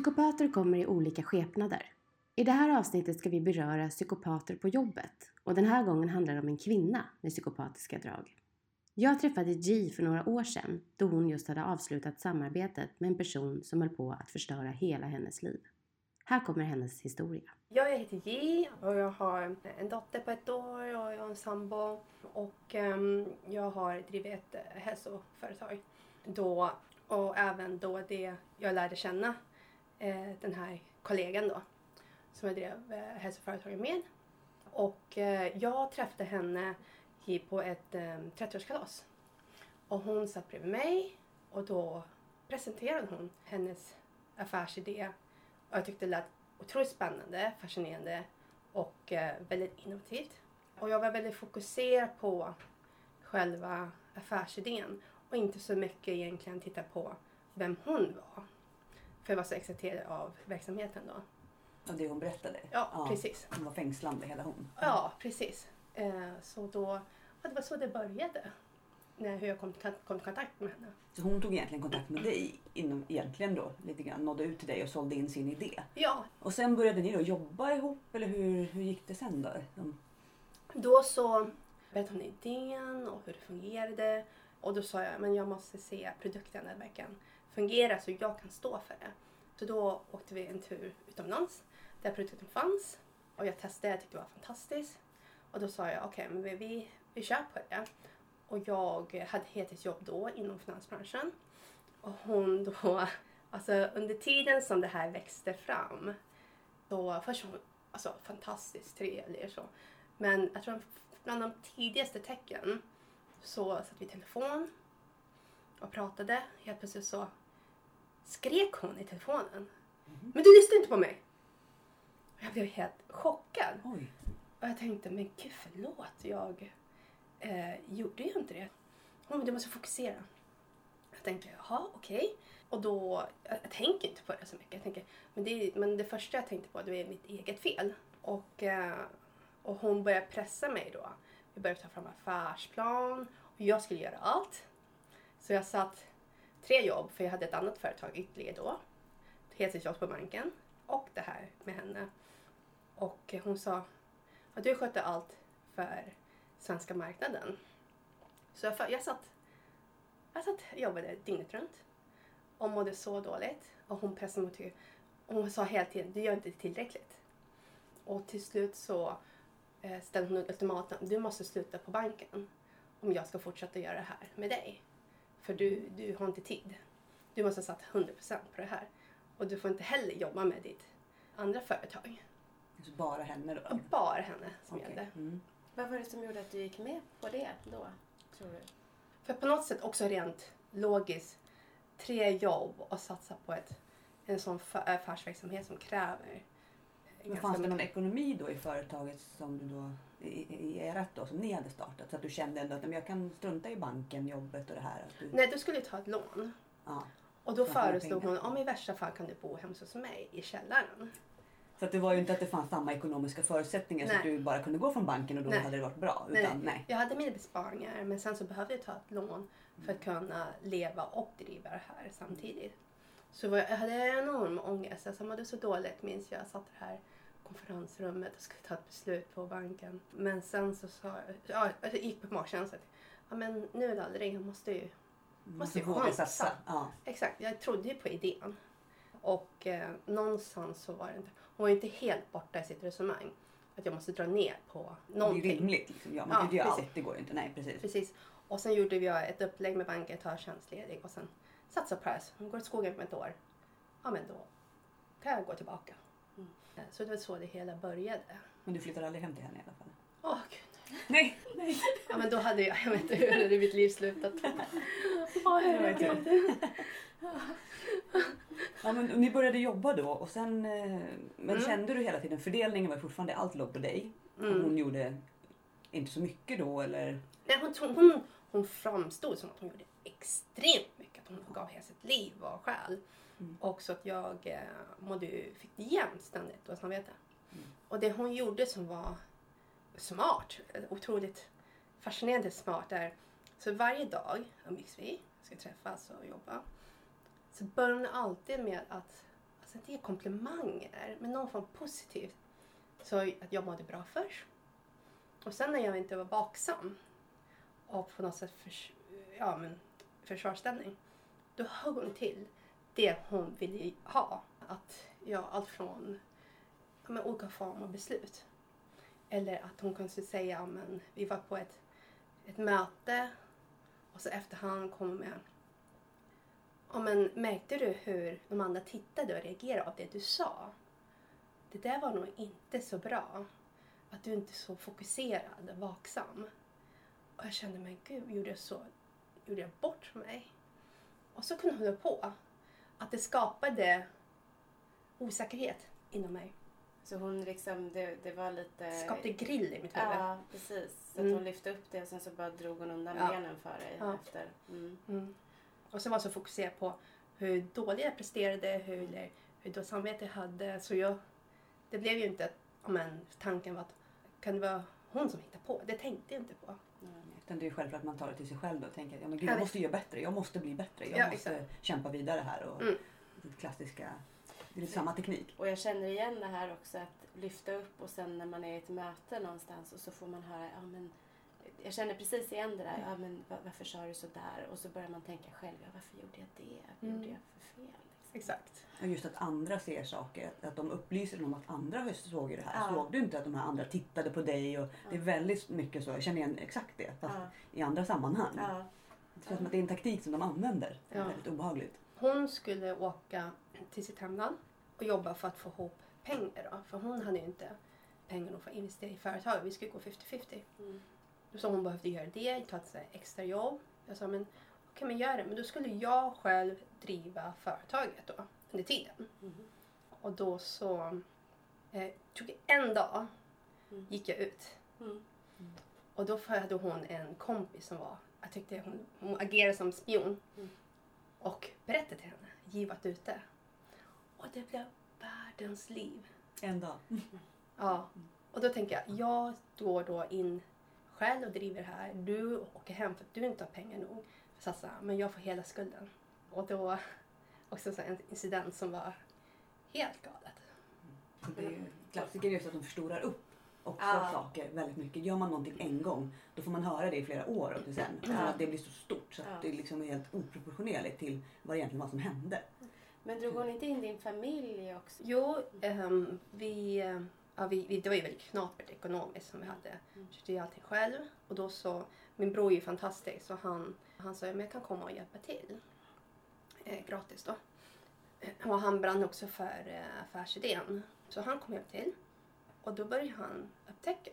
Psykopater kommer i olika skepnader. I det här avsnittet ska vi beröra psykopater på jobbet och den här gången handlar det om en kvinna med psykopatiska drag. Jag träffade G för några år sedan då hon just hade avslutat samarbetet med en person som höll på att förstöra hela hennes liv. Här kommer hennes historia. Jag heter J och jag har en dotter på ett år och jag har en sambo. Och ehm, jag har drivit ett hälsoföretag då och även då det jag lärde känna eh, den här kollegan då som jag drev eh, hälsoföretaget med. Och eh, jag träffade henne på ett eh, 30-årskalas. Och hon satt bredvid mig och då presenterade hon hennes affärsidé. Och jag tyckte det lät otroligt spännande, fascinerande och eh, väldigt innovativt. Och jag var väldigt fokuserad på själva affärsidén och inte så mycket egentligen titta på vem hon var. För jag var så exalterad av verksamheten då. Och det hon berättade? Ja, ja, precis. Hon var fängslande hela hon. Ja, precis. Eh, så då, det var så det började. När hur jag kom, kom i kontakt med henne. Så hon tog egentligen kontakt med dig inom, egentligen då, lite grann, nådde ut till dig och sålde in sin idé? Ja. Och sen började ni då jobba ihop eller hur, hur gick det sen då? De... Då så berättade hon idén och hur det fungerade. Och då sa jag, men jag måste se produkten verkligen fungera så jag kan stå för det. Så då åkte vi en tur utomlands där produkten fanns och jag testade, jag tyckte det var fantastiskt. Och då sa jag, okej, okay, men vi, vi kör på det. Och jag hade heltidsjobb då inom finansbranschen. Och hon då, alltså under tiden som det här växte fram, då först var hon alltså, fantastiskt trevlig och så. Men jag tror bland de tidigaste tecken så satt vi i telefon och pratade. Helt plötsligt så skrek hon i telefonen. Mm. Men du lyssnar inte på mig! Jag blev helt chockad. Oj. Och jag tänkte, men gud förlåt, jag eh, gjorde ju inte det. Hon du måste fokusera. Jag tänkte, jaha okej. Okay. Och då, jag, jag, tänker inte på det så mycket. Jag tänker, men, det, men det första jag tänkte på det var mitt eget fel. Och, eh, och hon började pressa mig då. Vi började ta fram affärsplan och jag skulle göra allt. Så jag satt tre jobb, för jag hade ett annat företag ytterligare då. Heltidsjobb på banken och det här med henne. Och hon sa att du skötte allt för svenska marknaden. Så jag, jag satt jag satt jobbade dygnet runt och mådde så dåligt. Och hon pressade mig till, och hon sa hela tiden, du gör inte tillräckligt. Och till slut så eh, ställde hon ultimatum, du måste sluta på banken om jag ska fortsätta göra det här med dig. För du, du har inte tid. Du måste satt 100% på det här. Och du får inte heller jobba med ditt andra företag. Så bara henne då? Bara henne som okay. gällde. Mm. Vad var det som gjorde att du gick med på det då, tror du? För på något sätt också rent logiskt, tre jobb och satsa på ett, en sån affärsverksamhet som kräver men fanns det någon ekonomi då i företaget som du då, i, i ert då, som ni hade startat? Så att du kände ändå att men jag kan strunta i banken, jobbet och det här? Att du... Nej, du skulle ta ett lån. Ja. Och då föreslog hon, om i värsta fall kan du bo hemma hos mig i källaren. Så att det var ju inte att det fanns samma ekonomiska förutsättningar nej. så att du bara kunde gå från banken och då nej. hade det varit bra. Utan, nej. nej. Jag hade mina besparingar men sen så behövde jag ta ett lån för att kunna leva och driva det här samtidigt. Så jag hade enorm ångest. Jag mådde så dåligt minns jag. Jag satt det här konferensrummet och skulle ta ett beslut på banken. Men sen så sa jag, ja, jag gick på magkänslan. Ja men nu eller aldrig, jag måste ju, måste ju chansa. Ja. Exakt, jag trodde ju på idén. Och eh, någonstans så var det inte, hon var inte helt borta i sitt resonemang. Att jag måste dra ner på någonting. Det är rimligt. Liksom. Ja, man kan ju göra allt, det går ju inte. Nej, precis. precis. Och sen gjorde vi ett upplägg med banken, ta tjänstledig och sen satsa på det Hon går till skogen på ett år. Ja men då kan jag gå tillbaka. Mm. Så det var så det hela började. Men du flyttade aldrig hem till henne i alla fall? Åh oh, gud. Nej, nej. Ja men då hade jag, jag vet inte hur hade mitt liv slutat. Åh oh, herregud. Ja, men ni började jobba då och sen eh, men mm. kände du hela tiden fördelningen var fortfarande allt låg på dig? Mm. Och hon gjorde inte så mycket då eller? Nej, hon, hon, hon framstod som att hon gjorde extremt mycket. Att hon gav hela sitt liv och själ. Mm. Och så att jag eh, mådde, fick jämt ständigt dåligt samvete. Mm. Och det hon gjorde som var smart, otroligt fascinerande smart är så varje dag umgicks vi, ska träffas och jobba. Så börjar hon alltid med att alltså inte ge komplimanger, men någon form positivt. Så att jag mådde bra först. Och sen när jag inte var vaksam och på något sätt förs ja, men försvarsställning, då högg hon till det hon ville ha. Att ja, allt från ja, men, olika former av beslut. Eller att hon kunde säga, ja, men vi var på ett, ett möte och så efterhand kommer med Ja, men märkte du hur de andra tittade och reagerade av det du sa? Det där var nog inte så bra. Att du inte är så fokuserad och vaksam. Och jag kände, men gud, gjorde jag så? Gjorde jag bort mig? Och så kunde hon hålla på. Att det skapade osäkerhet inom mig. Så hon liksom, det, det var lite... Skapade grill i mitt huvud. Ja, precis. Så Mm. att hon lyfte upp det och sen så bara drog hon undan Ja. benen för dig Ja. efter. Mm. Mm. Och så var jag så fokuserad på hur dåligt jag presterade, hur, eller hur dåligt samvete jag hade. Så jag, det blev ju inte, men tanken var att kan det vara hon som hittar på? Det tänkte jag inte på. Utan det är ju självklart att man tar det till sig själv då och tänker att ja, men gud, Ja, jag måste göra bättre, jag måste bli bättre, jag Ja, måste exakt. kämpa vidare här. Och Mm. Det klassiska, det är samma teknik. Och jag känner igen det här också att lyfta upp och sen när man är i ett möte någonstans och så får man höra, ja men jag känner precis igen det där, ja men va- varför sa du så där? Och så börjar man tänka själv, ja varför gjorde jag det? Vad Mm. gjorde jag för fel? Exakt. Och just att andra ser saker, att de upplyser om att andra såg ju det här. Ja. Såg du inte att de här andra tittade på dig? Och Det är Ja. väldigt mycket så, jag känner igen exakt det fast Ja. i andra sammanhang. Ja. Det känns som att det är en taktik som de använder. Det är Ja. väldigt obehagligt. Hon skulle åka till sitt hemland och jobba för att få ihop pengar. Då. För hon hade ju inte pengar nog för att investera i företag. Vi skulle gå 50-50. Mm. Så hon behövde göra det, ta ett extra jobb. Jag sa, men okej men gör det. Men då skulle jag själv driva företaget då under tiden. Mhm. Och då så eh, tog en dag, Mm. gick jag ut. Mm. Och då hade hon en kompis som var, jag tyckte hon, hon agerade som spion. Mm. Och berättade till henne, givat ute. Och det blev världens liv. En dag. Ja. Och då tänker jag, jag går då in själv och driver det här. Du åker hem för att du inte har pengar nog satsa. Men jag får hela skulden. Och då också så en incident som var helt galet. Så Det är ju klassiker just att de förstorar upp också Ja. saker väldigt mycket. Gör man någonting en gång då får man höra det i flera år och sen. För att det blir så stort så att Ja. det liksom är helt oproportionerligt till vad egentligen var som hände. Men drog hon inte in din familj också? Jo, ehm, vi, eh, ja, vi, vi, det var ju väldigt knapert ekonomiskt som vi hade. Köpte ju allting själv. Och då så, min bror är ju fantastisk så han, han sa att jag kan komma och hjälpa till. Eh, gratis då. Eh, och han brann också för eh, affärsidén. Så han kom hem till. Och då började han upptäcka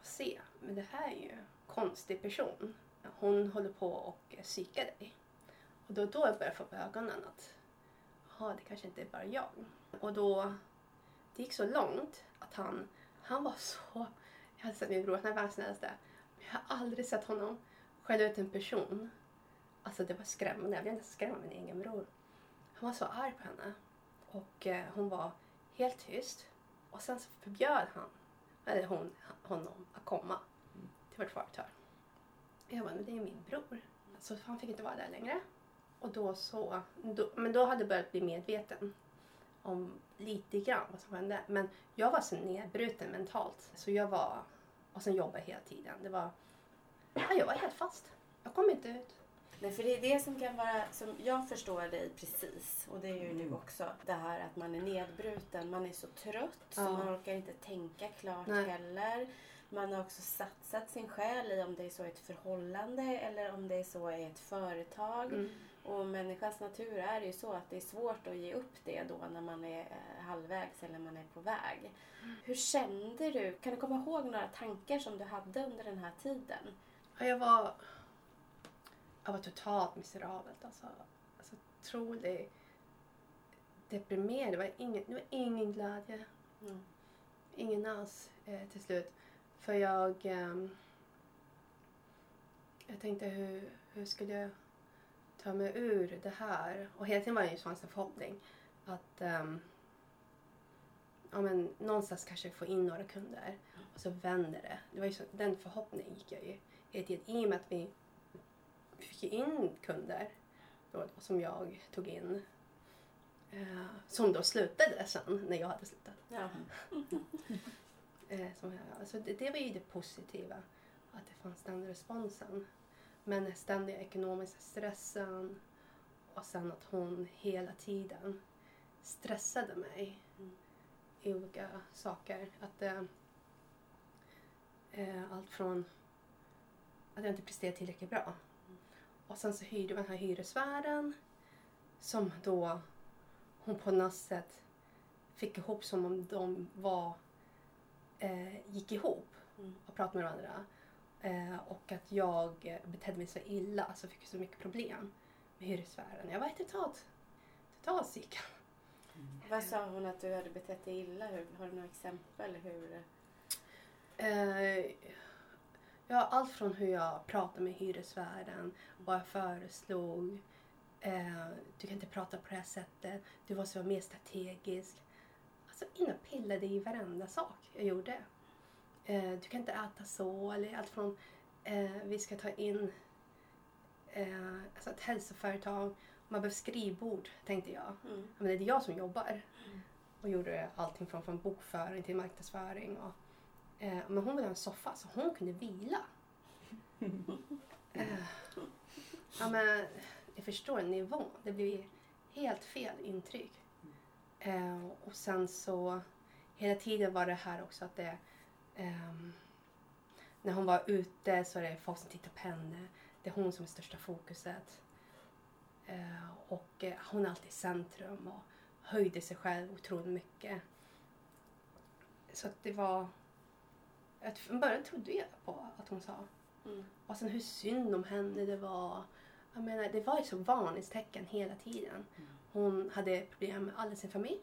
och se, men det här är ju en konstig person. Hon håller på och psykar dig. Och då, då började jag få på ögonen att jaha, det kanske inte är bara jag. Och då, det gick så långt att han, han var så, jag hade sett min bror, han är världens snällaste. Men jag har aldrig sett honom skälla ut en person. Alltså det var skrämmande, jag blev nästan skrämd av min egen bror. Han var så arg på henne. Och eh, hon var helt tyst. Och sen så förbjöd han, eller hon, honom att komma till vårt företag. Jag bara, men det är ju min bror. Så han fick inte vara där längre. Och då så, då, men då hade jag börjat bli medveten om lite grann vad som hände. Men jag var så nedbruten mentalt. Så jag var, och sen jobbade jag hela tiden. Det var, ja, jag var helt fast. Jag kom inte ut. Nej, för det är det som kan vara, som jag förstår dig precis, och det är ju du också, det här att man är nedbruten, man är så trött så Ja. man orkar inte tänka klart Nej. heller. Man har också satsat sin själ i om det är så ett förhållande eller om det är så i ett företag. Mm. Och människans natur är ju så att det är svårt att ge upp det då när man är eh, halvvägs eller man är på väg. Hur kände du? Kan du komma ihåg några tankar som du hade under den här tiden? Ja, jag var, jag var totalt miserabelt. Alltså, alltså otroligt deprimerad. Det var ingen, det var ingen glädje. Mm. Ingen alls eh, till slut. För jag... ehm, jag tänkte hur, hur skulle jag ta mig ur det här? Och hela tiden var det ju en förhoppning att ehm, ja, men, någonstans kanske få in några kunder. Och så vänder det. det var ju så, den förhoppningen gick jag ju hela tiden. I och med att vi fick in kunder då, som jag tog in Eh, som då slutade sen när jag hade slutat. Ja. Eh, som alltså det, det var ju det positiva, att det fanns den responsen. Men den ständiga ekonomiska stressen och sen att hon hela tiden stressade mig Mm. i olika saker. Att eh, eh, Allt från att jag inte presterade tillräckligt bra. Och sen så hyrde vi den här hyresvärden som då hon på något sätt fick ihop som om de var eh, gick ihop Mm. och pratade med varandra. Eh, och att jag betedde mig så illa, alltså fick så mycket problem med hyresvärden. Jag var inte totalt, totalt psyk. Vad sa hon att du hade betett dig illa? Hur, har du några exempel? Hur... Eh, ja, allt från hur jag pratade med hyresvärden, vad jag föreslog. Eh, du kan inte prata på det här sättet. Du måste vara mer strategisk. Alltså in och pillade i varenda sak jag gjorde. Eh, du kan inte äta så. Eller allt från eh, vi ska ta in eh, alltså ett hälsoföretag. Man behöver skrivbord, tänkte jag. Mm. Men det är jag som jobbar. Och gjorde allting från, från bokföring till marknadsföring. Och, eh, men hon ville ha en soffa så hon kunde vila. eh, ja, men, jag förstår nivån. Det blir helt fel intryck. Eh, och sen så hela tiden var det här också att det ehm, när hon var ute så är det folk som tittar på henne. Det är hon som är största fokuset. Eh, och eh, hon är alltid i centrum och höjde sig själv otroligt mycket. Så att det var... Från början trodde jag på att hon sa. Mm. Och sen hur synd om henne det var. Jag menar, det var ju så varningstecken hela tiden. Hon hade problem med alla sin familj.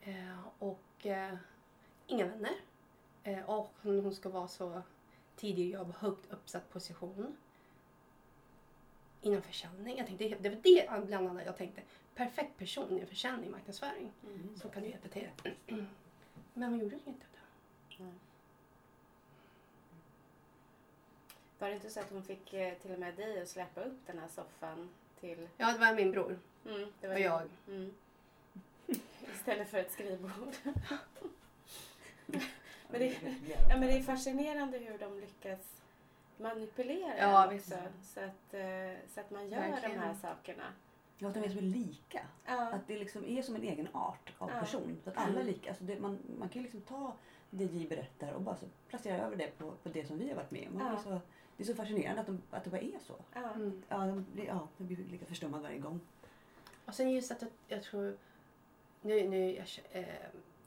Eh, och eh, inga vänner. Eh, och hon, ska vara så tidig jobb, högt uppsatt position. Inom försäljning. Jag tänkte, det var det bland annat jag tänkte. Perfekt person inom försäljning, marknadsföring. Mm. Så kan du hjälpa till. Men hon gjorde inte det. Var det inte så att hon fick eh, till och med dig att släppa upp den här soffan till... Ja, det var min bror. Mm, det Och jag. Mm. Istället för ett skrivbord. Men det, ja, men det är fascinerande hur de lyckas manipulera Ja, visst. också. Så att, eh, så att man gör Verkligen. de här sakerna. Ja, att de är så lika. Ja. Att det liksom är som en egen art av Ja. person. Så att alla är lika. Alltså det, man, man kan ju liksom ta det J berättar och bara så placera över det på, på det som vi har varit med om. Och Det, är Ja. så, det är så fascinerande att, de, att det bara är så. Ja. Mm. Ja, de, blir- ja, jag blir lika förstummad varje gång. Och sen just att jag, jag tror... Nu, nu, jag, eh,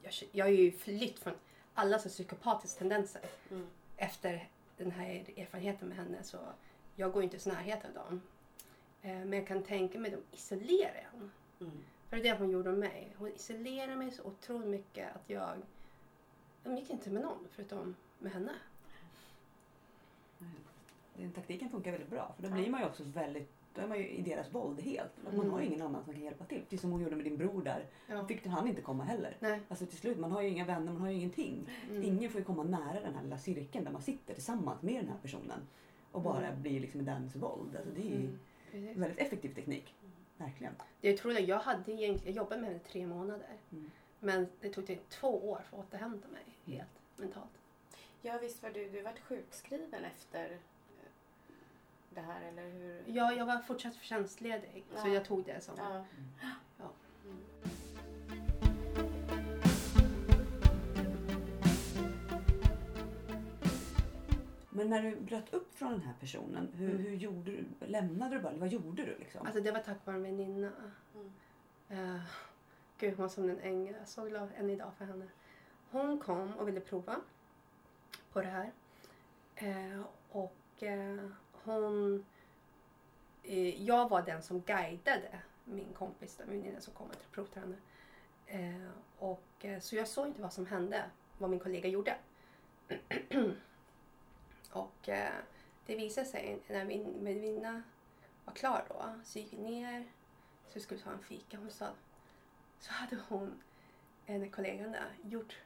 jag, jag har ju flytt från alla så psykopatiska tendenser. Mm. Efter den här erfarenheten med henne så jag går ju inte ens i närheten av dem. Eh, men jag kan tänka mig att de isolerar en. Mm. För det är det hon gjorde med mig. Hon isolerade mig så otroligt mycket att jag... Jag gick inte med någon förutom med henne. Den taktiken funkar väldigt bra. För då blir man ju också väldigt då är man ju i deras våld helt. Att Man Mm. har ju ingen annan som kan hjälpa till. Precis som hon gjorde med din bror där. Ja. Fick han inte komma heller. Nej. Alltså till slut, man har ju inga vänner, man har ju ingenting. Mm. Ingen får ju komma nära den här lilla cirkeln där man sitter tillsammans med den här personen. Och bara Mm. blir liksom i dens våld. Alltså det är ju Mm. Väldigt effektiv teknik. Verkligen. Det jag tror jag, jag hade egentligen, jag jobbade med henne tre månader. Mm. Men det tog typ två år för att återhämta mig Mm. helt mentalt. Ja, visst var du, du varit sjukskriven efter det här, eller hur? Ja, jag var fortsatt tjänstledig så Ja. jag tog det som... Ja. Ja. Mm. Men när du bröt upp från den här personen, hur, Mm. hur gjorde du? Lämnade du bara? Eller vad gjorde du liksom? Alltså det var tack vare en väninna. Mm. Uh, gud, hon var som en ängel. Jag är så glad än idag för henne. Hon kom och ville prova på det här. Eh, och eh, hon... Eh, jag var den som guidade min kompis, min väninna som kom till provtränare. Eh, och, eh, så jag såg inte vad som hände, vad min kollega gjorde. och eh, det visade sig när min väninna var klar då, så gick vi ner så vi skulle ta en fika. Hon sa, så hade hon, en kollegan, där, gjort,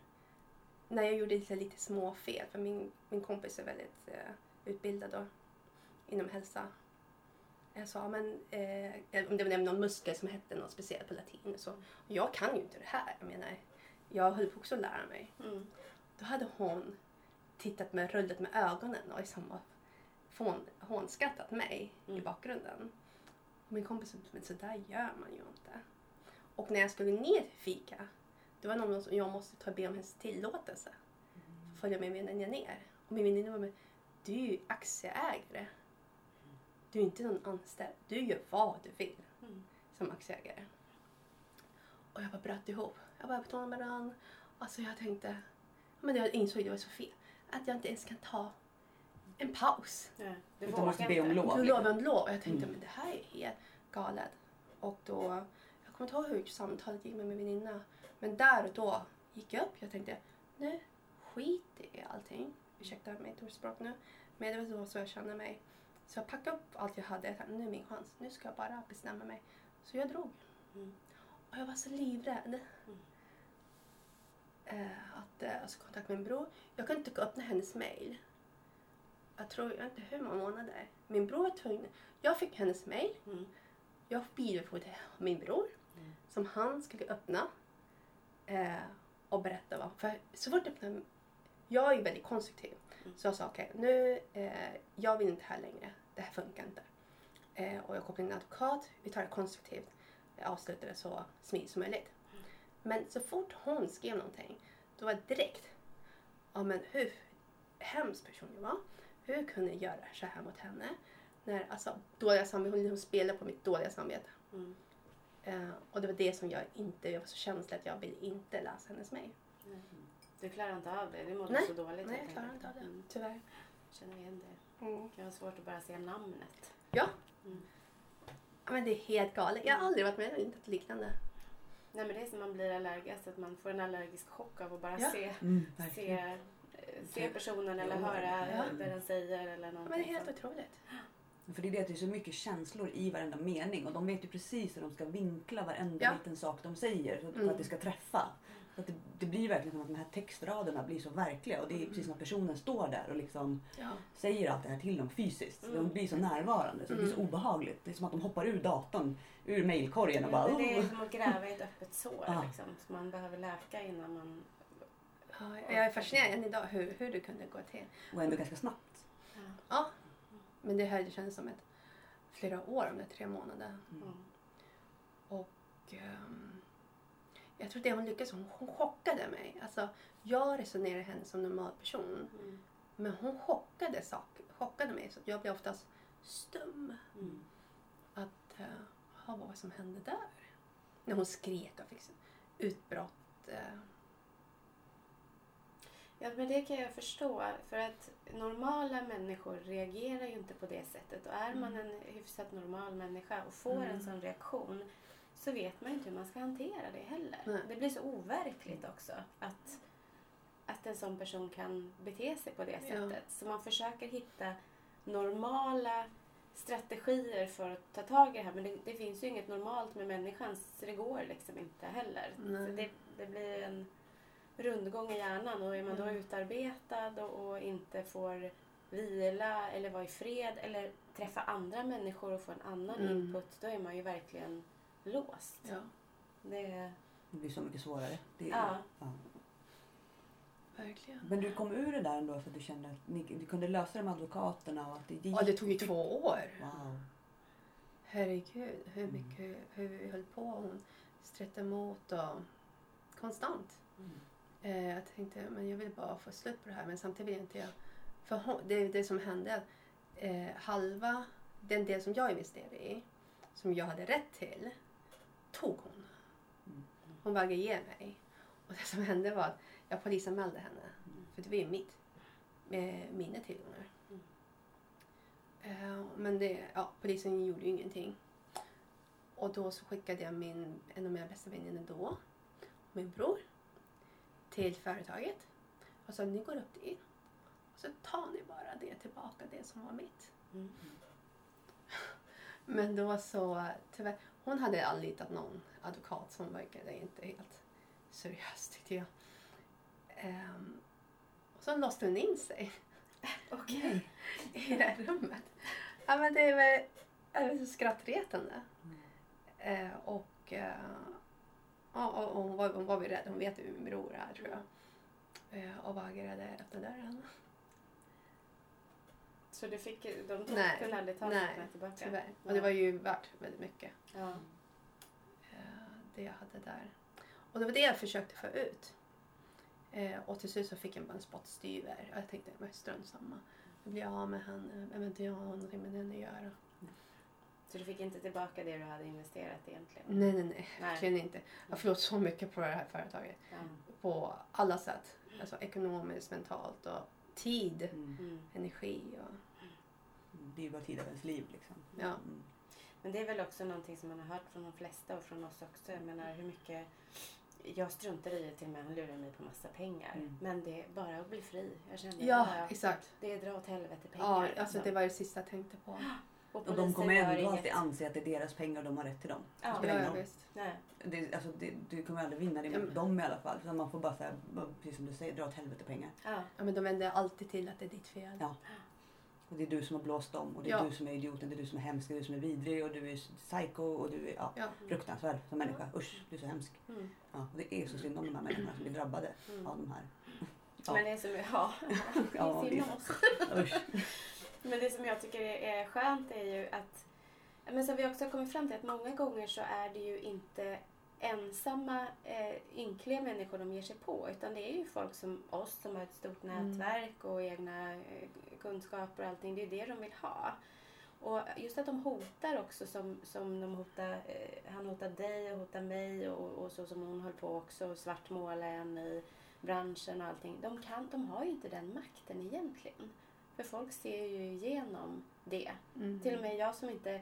när jag gjorde lite, lite små fel, för min, min kompis är väldigt eh, utbildad då, inom hälsa. Jag sa, men eh, om det var någon muskel som hette något speciellt på latin. Så, jag kan ju inte det här. Jag menar, jag höll på också att lära mig. Mm. Då hade hon tittat med, rullat med ögonen och liksom hån, hånskrattat mig i Mm. bakgrunden. Och min kompis sa, men så där gör man ju inte. Och när jag skulle ner till fika, det var någon som jag måste ta be om hennes tillåtelse. Att följa med min väninna ner. Och min väninna var med, du är ju aktieägare. Du är inte någon anställd. Du gör vad du vill Mm. som aktieägare. Och jag bara bröt ihop. Jag bara betonade med den. Alltså jag tänkte, men jag insåg att det var så fel. Att jag inte ens kan ta en paus. Ja, du Utan måste be om lov. Du lovar en lov. Och jag tänkte, Mm. men det här är helt galet. Och då, jag kommer inte ihåg hur samtalet gick med min väninna. Men där och då gick jag upp. Jag tänkte, nu skit i allting. Ursäkta mitt ordspråk nu. Men det var så jag kände mig. Så jag packade upp allt jag hade. Jag tänkte, nu är min chans. Nu ska jag bara bestämma mig. Så jag drog. Mm. Och jag var så livrädd. Eh, att eh, alltså, kontakta min bror. Jag kunde inte öppna hennes mail. Jag tror, jag inte hur många månader. Min bror var tvungen. Jag fick hennes mail. Mm. Jag vidarebefordrade till min bror. Mm. Som han skulle öppna. Eh, och berätta vad. För så fort jag öppnade. Jag är väldigt konstruktiv. Mm. Så jag sa okej, nu. Eh, jag vill inte här längre. Det här funkar inte. Eh, och jag kopplade in en advokat. Vi tar det konstruktivt. Jag avslutade det så smidigt som möjligt. Men så fort hon skrev någonting. Då var det direkt. Ja men hur hemskt person jag var. Hur kunde jag göra så här mot henne? När, alltså, dåliga samvete, hon spelade på mitt dåliga samvete. Mm. Eh, och det var det som jag inte, jag var så känslig att jag ville inte läsa hennes mejl. Nej. Du klarar inte av det. Du mådde Nej. så dåligt. Nej, jag klarar inte av det. Mm. Tyvärr. Känner igen det. Mm. Det kan vara svårt att bara se namnet. Ja. Mm. Men det är helt galet. Jag har aldrig varit med om något liknande. Nej men det är som man blir allergisk, att man får en allergisk chock av att bara Ja. se, Mm, se, eh, se personen eller Ja. höra Ja. det den säger eller någonting. Men det är helt otroligt. För det är det att det är så mycket känslor i varenda mening och de vet ju precis hur de ska vinkla varenda Ja. liten sak de säger så att, för Mm. att det ska träffa. Så att det, det blir verkligen som att de här textraderna blir så verkliga och det är precis som att personen står där och liksom Ja. säger allt det här till dem fysiskt. Mm. De blir så närvarande så det blir så Mm. obehagligt. Det är som att de hoppar ur datorn, ur mailkorgen och bara det är som att gräva i ett öppet sår Ja. liksom, som man behöver läka innan man... Ja, jag är fascinerad än idag hur, hur det kunde gå till. och ändå ganska snabbt. Ja. Ja. Men det här det kändes som ett flera år, om det är tre månader. Mm. Och ehm, jag tror det hon lyckades, hon, hon chockade mig. Alltså, jag resonerar henne som normal person. Mm. Men hon chockade, sak, chockade mig så jag blev oftast stum. Mm. Att, uh, vad var det som hände där? När hon skrek och fick utbrott. eh, Ja, men det kan jag förstå. För att normala människor reagerar ju inte på det sättet. Och är man en hyfsat normal människa och får en Mm. sån reaktion så vet man ju inte hur man ska hantera det heller. Nej. Det blir så overkligt också att, att en sån person kan bete sig på det Ja. sättet. Så man försöker hitta normala strategier för att ta tag i det här. Men det, det finns ju inget normalt med människan så det går liksom inte heller. Det, det blir en rundgång i hjärnan och är man då Mm. utarbetad och, och inte får vila eller vara i fred eller träffa andra människor och få en annan Mm. input, då är man ju verkligen låst. ja, Det, Det blir så mycket svårare. Det är, Ja. ja. verkligen. Men du kom ur det där ändå för att du kände att ni, du kunde lösa det med advokaterna och att det gick? Ja, det tog ju två år. Wow. Herregud, hur Mm. mycket hur vi höll på. Hon sträckte emot och konstant. Mm. Eh, jag tänkte, men jag vill bara få slut på det här. Men samtidigt vill inte jag... För hon, det, det som hände, eh, halva den del som jag investerade i, som jag hade rätt till, tog hon. Hon vägrade ge mig. Och det som hände var att jag polisanmälde henne. För det var ju mitt. Med mina tillgångar. Mm. Eh, men det, ja, polisen gjorde ju ingenting. Och då så skickade jag min, en av mina bästa vänner då, min bror, till företaget. Och sa ni går upp dit och så tar ni bara det tillbaka, det som var mitt. mm. Men då så, tyvärr, hon hade anlitat någon advokat som verkade inte helt seriös tyckte jag. Ehm, och så låste hon in sig Okej. i det här rummet. Ja, men det var är så skrattretande. Mm. Eh, och, eh, ja, och, och hon, var, hon var väl rädd. Hon vet hur min bror är tror jag. Eh, och vägrade öppna dörren. Så du fick, de tog, Nej, kunde aldrig ta nej, tillbaka? Tyvärr. Och det var ju värt väldigt mycket. Ja. eh, det jag hade där. Och det var det jag försökte få ut. Eh, och till slut så fick jag bara en spottstyver. Och jag tänkte, men strunt samma. Jag blir av med henne. Jag behöver inte ha någonting med henne att göra. Så du fick inte tillbaka det du hade investerat egentligen? Nej, nej, nej. Nej. Verkligen inte. Jag har förlorat så mycket på det här företaget. Ja. På alla sätt. Alltså ekonomiskt, mentalt och tid, Mm. Mm. energi och... Dyrbar tid av ens liv liksom. Ja. Mm. Men det är väl också någonting som man har hört från de flesta och från oss också. Jag menar hur mycket... Jag struntar i det till och med. Han lurar mig på massa pengar. Mm. Men det är bara att bli fri. Jag kände, Ja, ja, exakt. det är dra åt helvete pengar. Ja, alltså det var det sista jag tänkte på. Och de polisen kommer ändå inget. alltid anse att det är deras pengar och de har rätt till dem. Ja. Det Ja, ja. Det, alltså, det, du kommer aldrig vinna det Ja, mot men- dem i alla fall. Så man får bara säga, precis som du säger, dra åt helvete pengar. Ja. Ja, men de vänder alltid till att det är ditt fel. Ja. Och det är du som har blåst dem och det är Ja. du som är idioten, det är du som är hemsk, det är du som är vidrig och du är psycho och du är ja, Ja. fruktansvärd som människa. Usch, du är så hemsk. Mm. Ja, och det är så synd om de här människorna som blir drabbade Mm. av de här. Ja. Men det som, ja, det är synd om det- oss. Men det som jag tycker är skönt är ju att, men som vi också har kommit fram till, att många gånger så är det ju inte ensamma eh, ynkliga människor de ger sig på utan det är ju folk som oss som har ett stort Mm. nätverk och egna eh, kunskaper och allting. Det är det de vill ha. Och just att de hotar också som, som de hotar, eh, han hotar dig och hotar mig och, och så som hon höll på också och svartmåla en i branschen och allting. De, kan, de har ju inte den makten egentligen. För folk ser ju igenom det. Mm. Till och med jag som inte...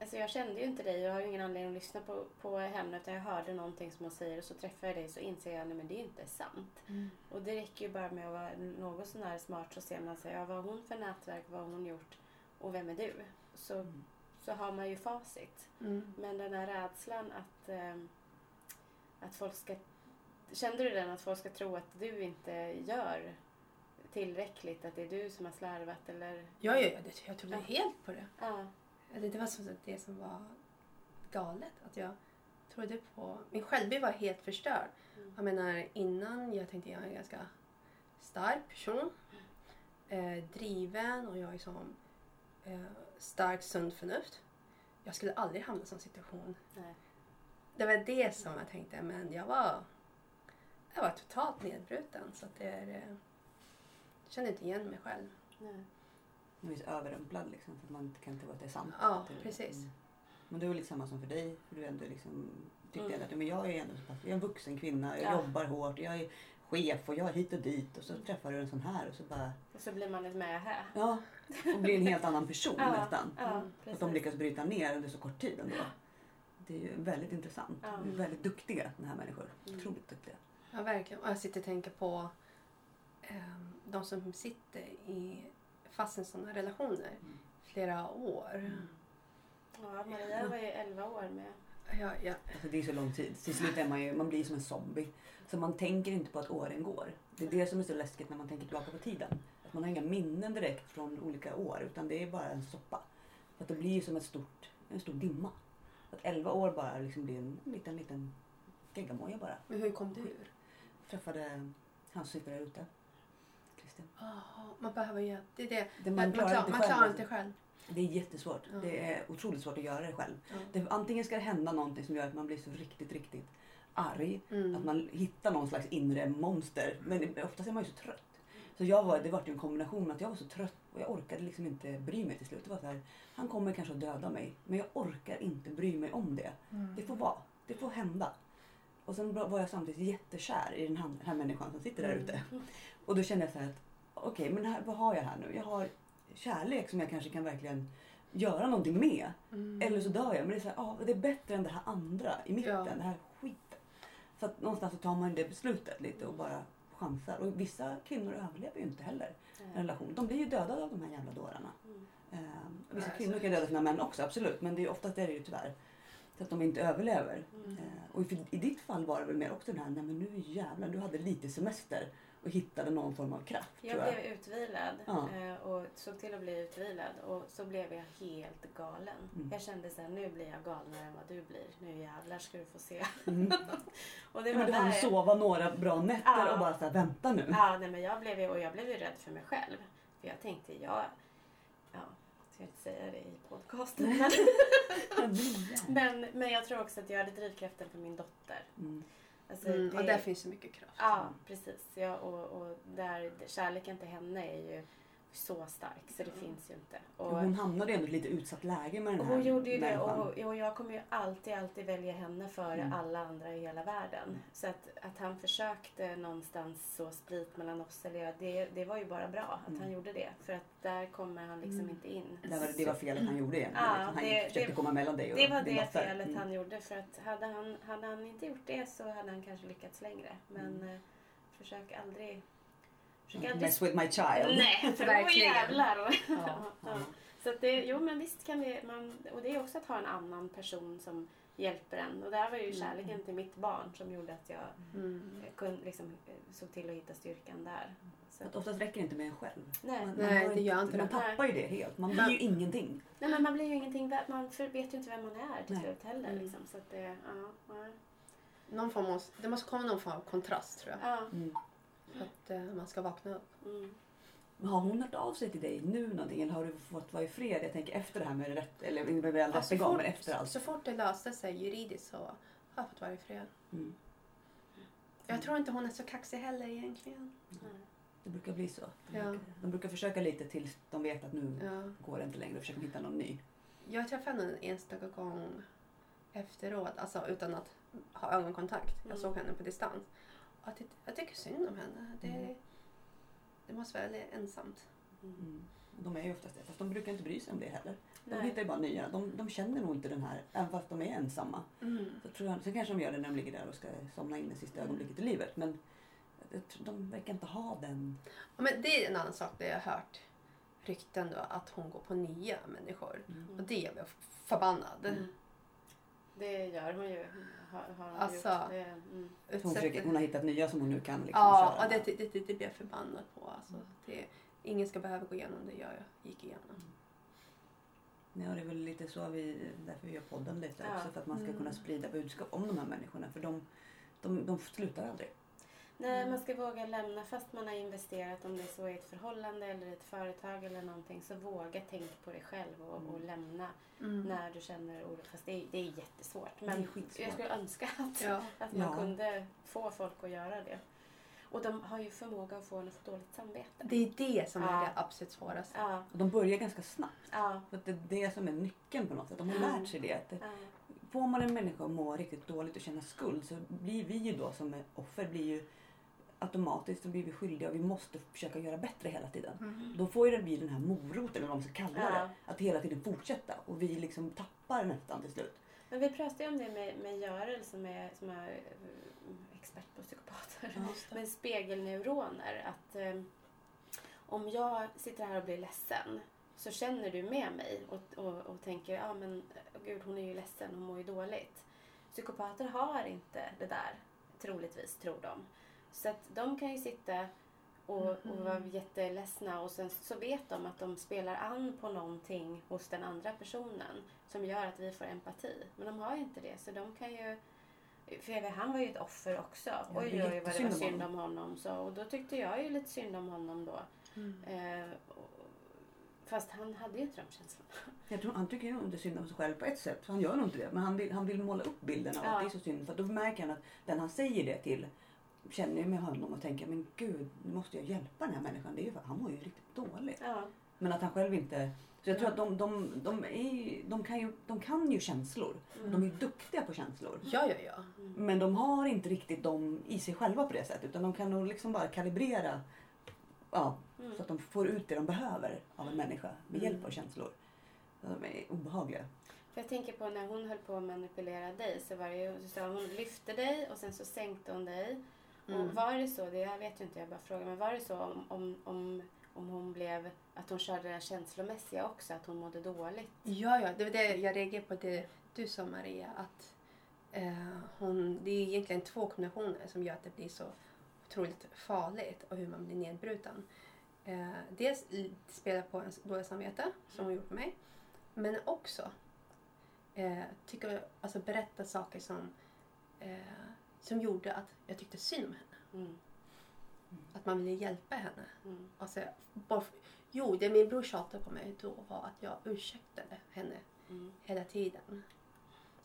Alltså jag kände ju inte dig och har ju ingen anledning att lyssna på, på henne utan jag hörde någonting som hon säger och så träffar jag dig så inser jag att det inte är sant. Mm. Och det räcker ju bara med att vara något sån här smart så ser man sig, ja, vad har hon för nätverk, vad har hon gjort och vem är du? Så, Mm. så har man ju facit. Mm. Men den här rädslan att, eh, att folk ska... Kände du den att folk ska tro att du inte gör tillräckligt, att det är du som har slarvat eller? Ja, ja, ja, det, jag trodde helt på det. Ja. Det, det var så, det som var galet. Att jag trodde på... Min självbild var helt förstörd. Mm. Jag menar innan, jag tänkte jag är en ganska stark person. Eh, driven och jag är som eh, stark sunt förnuft. Jag skulle aldrig hamna i en sån situation. Nej. Det var det som jag tänkte, men jag var, jag var totalt nedbruten. Så att det är, eh, jag kände inte igen mig själv. Nej. Man blir så överrumplad liksom för att man inte kan tro att det är sant. Ja, det- precis. Mm. Men det är väl lite samma som för dig. För du ändå liksom tyckte Mm. att men jag är ändå så pass, jag är en vuxen kvinna, jag Ja. jobbar hårt, jag är chef och jag är hit och dit och så träffar du en sån här och så bara Och så blir man ett mähä. ja och blir en helt annan person Ja, nästan. Ja, Mm. Att precis. de lyckas bryta ner under så kort tid ändå. Det är ju väldigt intressant. Ja. De är väldigt duktiga den här människor. Mm. Otroligt duktiga. Ja, verkligen. Och jag sitter och tänker på ehm, de som sitter i fast i sådana relationer Mm. flera år. Ja, Maria var ju 11 år med. Ja, ja. Alltså det är så lång tid. Till slut är man ju, man blir som en zombie. Så man tänker inte på att åren går. Det är det som är så läskigt när man tänker tillbaka på tiden. Att man har inga minnen direkt från olika år utan det är bara en soppa. För att det blir ju som ett stort, en stor dimma. Att 11 år bara liksom blir en liten, liten geggamoja bara. Men hur kom du ur? Träffade han som sitter där ute. Christian. Jaha, man behöver ju... Det är det. Det Man, man, klarar klar, inte man klarar inte själv. Det är jättesvårt. Ja. Det är otroligt svårt att göra det själv. Ja. Det, antingen ska det hända någonting som gör att man blir så riktigt, riktigt arg. Mm. Att man hittar någon slags inre monster. Men oftast är man ju så trött. Så jag var, det var ju en kombination att jag var så trött och jag orkade liksom inte bry mig till slut. Det var så här, han kommer kanske att döda mig. Men jag orkar inte bry mig om det. Mm. Det får vara. Det får hända. Och sen var jag samtidigt jättekär i den här, den här människan som sitter där Mm. ute. Och då kände jag så här att okej, men här, vad har jag här nu? Jag har kärlek som jag kanske kan verkligen göra någonting med. Mm. Eller så dör jag. Men det är, så här, ah, det är bättre än det här andra i mitten. Ja. Det här skiten. Så att någonstans så tar man det beslutet lite och bara chansar. Och vissa kvinnor överlever ju inte heller en relation. De blir ju dödade av de här jävla dårarna. Mm. Eh, vissa kvinnor kan döda sina män också, absolut. Men det är oftast är det ju tyvärr. Så att de inte överlever. Mm. Eh, och i, i ditt fall var det väl mer också den här, nej men nu jävlar, du hade lite semester och hittade någon form av kraft. Jag jag. blev utvilad Ja. eh, och såg till att bli utvilad och så blev jag helt galen. Mm. Jag kände så här, nu blir jag galnare än vad du blir. Nu jävlar ska du få se. Mm. och det var men du hann sova några bra nätter Ja. och bara så här, vänta nu. Ja, nej, men jag blev ju, och jag blev ju rädd för mig själv. För jag tänkte, jag... Ja, jag ska inte säga det i podcasten. Men, men, men jag tror också att jag hade drivkraften för min dotter. Mm. Alltså, Mm, det- och där finns så mycket kraft. Ja, precis. Ja, och, och där, kärleken till henne är ju så stark så det finns ju inte. Och, Hon hamnade ändå i ett lite utsatt läge med den här hon gjorde ju det och, och jag kommer ju alltid, alltid välja henne före Mm. alla andra i hela världen. Så att, att han försökte någonstans så split mellan oss, eller jag, det, det var ju bara bra att Mm. han gjorde det. För att där kommer han liksom Mm. inte in. Det var, det var felet han gjorde egentligen. Ja, han det- försökte det- komma mellan dig och Det var det felet Mm. han gjorde. För att hade han, hade han inte gjort det så hade han kanske lyckats längre. Men Mm. eh, försök aldrig... Försök aldrig Mess with my child. Nej, för då Verkligen. jävlar. Ja, ja. Så att det, jo men visst kan det, man, och det är också att ha en annan person som hjälper en. Och där var ju Mm. kärleken till mitt barn som gjorde att jag Mm. eh, kunde, liksom, eh, såg till att hitta styrkan där. Så, Att oftast räcker det inte med en själv. nej. Man, Nej, har det gör inte Man det. tappar ju det helt. Man blir ju ingenting. nej men man blir ju ingenting man vet ju inte vem man är till Nej. slut heller. Mm. Liksom, så att det, ja, ja. Någon form av, det måste komma någon form av kontrast tror jag. ja Mm. För att eh, man ska vakna upp. mm. Men har hon hört av sig till dig nu någonting eller har du fått vara i fred? Jag tänker efter det här med rätt, eller med väl Ja, rättegång, men efter allt. så fort det löste sig juridiskt så har jag fått vara i fred. Mm. Jag tror inte hon är så kaxig heller egentligen. Nej. Det brukar bli så. De, Ja. brukar, de brukar försöka lite tills de vet att nu Ja. går det inte längre och försöker hitta någon ny. Jag träffade henne en enstaka gång efteråt, alltså utan att ha ögonkontakt. Jag Mm. såg henne på distans. Jag, jag tycker synd om henne. Det, Mm. det måste vara väldigt ensamt. Mm. Mm. De är ju oftast det, fast de brukar inte bry sig om det heller. De Nej. hittar ju bara nya. De, de känner nog inte den här, även fast de är ensamma. Så tror jag, sen kanske de gör det när de ligger där och ska somna in i sista ögonblicket i livet. Men de verkar inte ha den. Ja, men det är en annan sak där jag har hört rykten då att hon går på nya människor. Och det gör mig förbannad. Mm. Det gör hon ju. Har, har hon Alltså, gjort. Det, mm. Hon, försöker, hon har hittat nya som hon nu kan liksom Ja, köra. och det, det, det, det blir jag förbannad på. Alltså, det, ingen ska behöva gå igenom det jag gick igenom. Ja, det är väl lite så vi, därför vi gör podden lite Ja. också. För att man ska Mm. kunna sprida budskap om de här människorna. För de, de, de slutar aldrig. Nej, Mm. man ska våga lämna fast man har investerat om det är så i ett förhållande eller ett företag eller någonting. Så våga tänk på dig själv och, och lämna Mm. när du känner oro. Fast det är, det är jättesvårt. Men är jag skulle önska att, Ja. att man Ja. kunde få folk att göra det. Och de har ju förmåga att få en att få dåligt samvete. Det är det som är Ja. det absolut svåraste. Ja, Och de börjar ganska snabbt. ja, att det är det som är nyckeln på något sätt. De har Mm. lärt sig det. Att det får man en människa att må riktigt dåligt och känna skuld så blir vi ju då som är offer blir ju automatiskt så blir vi skyldiga och vi måste försöka göra bättre hela tiden. Mm. Då får ju det bli den här moroten eller vad man ska kalla Ja. det. Att hela tiden fortsätta och vi liksom tappar nästan till slut. Men vi pratade ju om det med, med Görel som är, som är eh, expert på psykopater. med spegelneuroner. Att eh, om jag sitter här och blir ledsen så känner du med mig och, och, och tänker ja men eh, gud hon är ju ledsen, hon mår ju dåligt. Psykopater har inte det där, troligtvis tror de. Så att de kan ju sitta och, och vara jätteledsna och sen så vet de att de spelar an på någonting hos den andra personen som gör att vi får empati. Men de har ju inte det så de kan ju för han var ju ett offer också. Ja, oj, oj, vad det var synd om honom. Så, och då tyckte jag ju lite synd om honom då. Mm. Eh, fast han hade ju inte de känslorna. Jag tror, han tycker ju inte synd om sig själv på ett sätt. Han gör nog inte det. Men han vill, han vill måla upp bilden av Ja. att det är så synd. För då märker han att den han säger det till känner ju med honom och tänker men gud nu måste jag hjälpa den här människan. Det är ju för, han mår ju riktigt dåligt. Ja. Men att han själv inte... Så jag tror att de, de, de, är ju, de, kan ju, de kan ju känslor. Mm. De är ju duktiga på känslor. Ja, ja, ja. Men de har inte riktigt dem i sig själva på det sättet. Utan de kan nog liksom bara kalibrera ja, Mm. så att de får ut det de behöver av en människa med hjälp Mm. av känslor. De är obehagliga. För jag tänker på när hon höll på att manipulera dig så var det ju, så hon lyfte dig och sen så sänkte hon dig. Mm. Och var det så, det jag vet ju inte, jag bara frågar, men var det så om, om, om, om hon blev, att hon körde det känslomässiga också, att hon mådde dåligt? Ja, ja, det var det jag reagerade på det du sa Maria. Att eh, hon, det är egentligen två kombinationer som gör att det blir så otroligt farligt och hur man blir nedbruten. Eh, dels spela på ens dåliga samvete, som hon gjort med mig. Men också eh, tycka, alltså berätta saker som, eh, som gjorde att jag tyckte synd om henne. Mm. Att man ville hjälpa henne. Mm. Alltså, bara, jo, det min bror tjatade på mig då var att jag ursäktade henne Mm. hela tiden.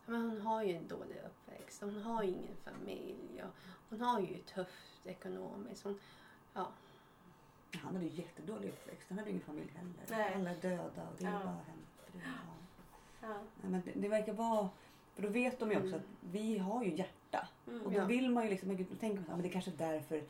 Men hon har ju en dålig uppväxt. Hon har ju ingen familj. Och hon har ju tufft ekonomiskt. Hon, ja. Han hade ju jättedålig uppväxt. Han hade ingen familj heller. Nej. Alla är döda och det är Ja. bara är- ja. Ja. Nej, men det, det verkar vara... För då vet de ju också Mm. att vi har ju hjärta. Mm. Och då Ja. vill man ju liksom, men gud, då tänker man att det kanske är därför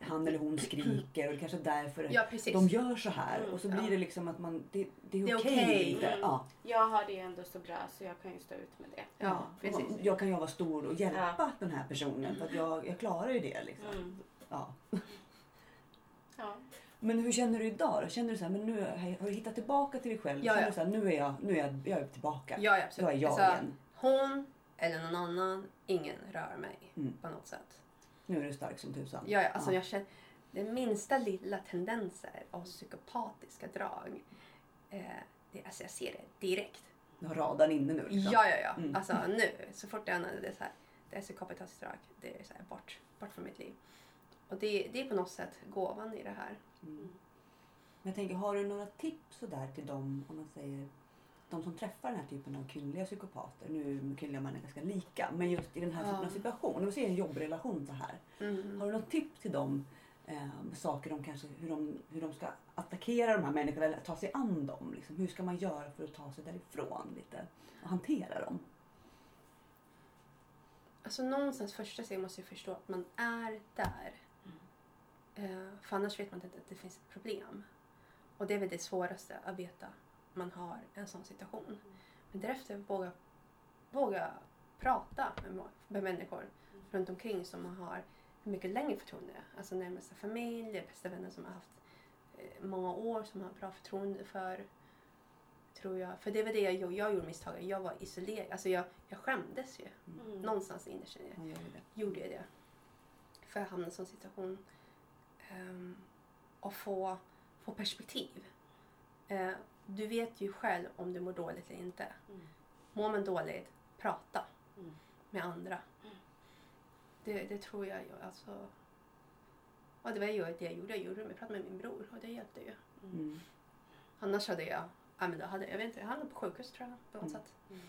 han eller hon skriker och det kanske är därför ja, de gör så här. Mm, Och så ja. blir det liksom att man, det, det är är okej. okej. lite. Mm. Ja. Jag har det ändå så bra så jag kan ju stå ut med det. Ja, precis. Jag kan ju vara stor och hjälpa den här personen för att jag, jag klarar ju det. Liksom. Mm. Ja. Ja. Men hur känner du idag? då? Känner du så här, men nu har du hittat tillbaka till dig själv? Ja, Känner ja. du så här, nu är jag, nu är jag, jag är tillbaka? Ja, ja, absolut. Då är jag Alltså, igen. Hon eller någon annan, ingen rör mig Mm. på något sätt. Nu är du stark som tusan. Ja, ja, alltså Jag känner, det minsta lilla tendenser av psykopatiska drag, eh, det, alltså jag ser det direkt. Du har radarn inne nu. Liksom. Ja, ja, ja. Mm. Alltså nu, så fort jag använder det så här, det är psykopatiskt drag, det är så här, bort, bort från mitt liv. Och det, det är på något sätt gåvan i det här. Mm. Men jag tänker, har du några tips sådär till dem, om man säger de som träffar den här typen av kvinnliga psykopater. Nu är kvinnliga män ganska lika, men just i den här Ja. typen av situation. Om vi ser en jobbrelation så här. Mm. Har du något tips till dem? Eh, saker de kanske, hur de, hur de ska attackera de här människorna eller ta sig an dem. Liksom. Hur ska man göra för att ta sig därifrån lite och hantera dem? Alltså någonstans första steget måste jag förstå att man är där. Eh, för annars vet man inte att det finns ett problem. Och det är väl det svåraste att veta man har en sån situation. Men därefter våga, våga prata med, med människor runt omkring som man har mycket längre förtroende. Alltså närmaste familj, bästa vänner som har haft eh, många år som man har bra förtroende för. Tror jag. För det var det jag gjorde. Jag gjorde misstaget. Jag var isolerad. Alltså jag, jag skämdes ju. Mm. Någonstans innerst inne gjorde jag det. För jag hamnade i en sån situation. Ehm, och få, få perspektiv. Eh, du vet ju själv om du mår dåligt eller inte. Mm. Mår man dåligt, prata Mm. med andra. Mm. Det, det tror jag ju. Alltså, och det var ju det jag gjorde. Jag gjorde det. Jag pratade med min bror och det hjälpte ju. Mm. Annars hade jag, ja, men då hade, jag vet inte, jag hamnade på sjukhus tror jag på något Mm. sätt Mm.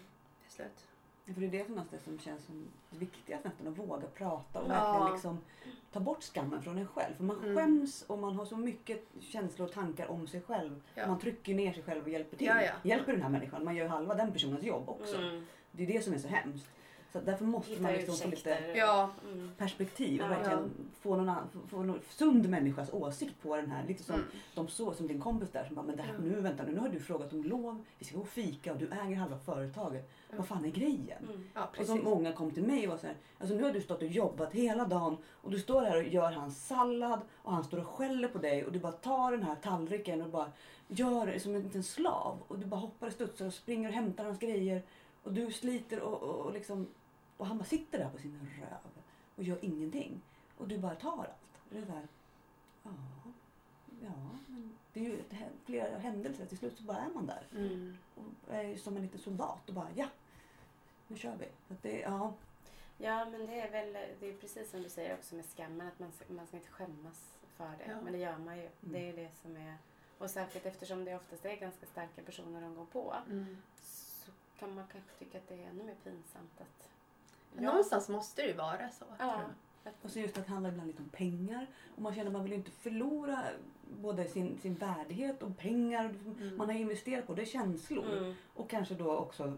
till slut. För det är det som någonstans som känns som viktigast nästan, att våga prata och Ja. verkligen liksom ta bort skammen från en själv. För man Mm. skäms och man har så mycket känslor och tankar om sig själv. Ja. Man trycker ner sig själv och hjälper till. Ja. Hjälper den här människan, man gör halva den personens jobb också. Mm. Det är det som är så hemskt. Så därför måste Hitta man liksom få lite. Ja. Mm. perspektiv och Ja. verkligen få någon, annan, få- få någon sund människas åsikt på den här. Lite som Mm. de så som din kompis där som bara, men det här, Mm. nu vänta nu, nu har du frågat om lov, vi ska gå och fika och du äger halva företaget. Mm. Vad fan är grejen? Mm. Ja, Och så många kom till mig och var så här, alltså nu har du stått och jobbat hela dagen och du står här och gör hans sallad och han står och skäller på dig och du bara tar den här tallriken och bara gör det som en liten slav och du bara hoppar och studsar och springer och hämtar hans grejer och du sliter och, och, och liksom och han bara sitter där på sin röv och gör ingenting och du bara tar allt. Och det är så här, ja, ja, men det är ju ett, flera händelser. Till slut så bara är man där Mm. och är som en liten soldat och bara ja, nu kör vi. Så det, ja, Ja, men det är väl det är precis som du säger också med skammen att man, man ska inte skämmas för det. Ja. Men det gör man ju. Det är det som är... Och särskilt eftersom det oftast är ganska starka personer de går på Mm. så kan man kanske tycka att det är ännu mer pinsamt att... Men Någonstans måste det ju vara så. Ja. Och så just att det handlar ibland lite om pengar. Och man känner att man vill ju inte förlora både sin, sin värdighet och pengar. Mm. Man har investerat på det är känslor. Mm. Och kanske då också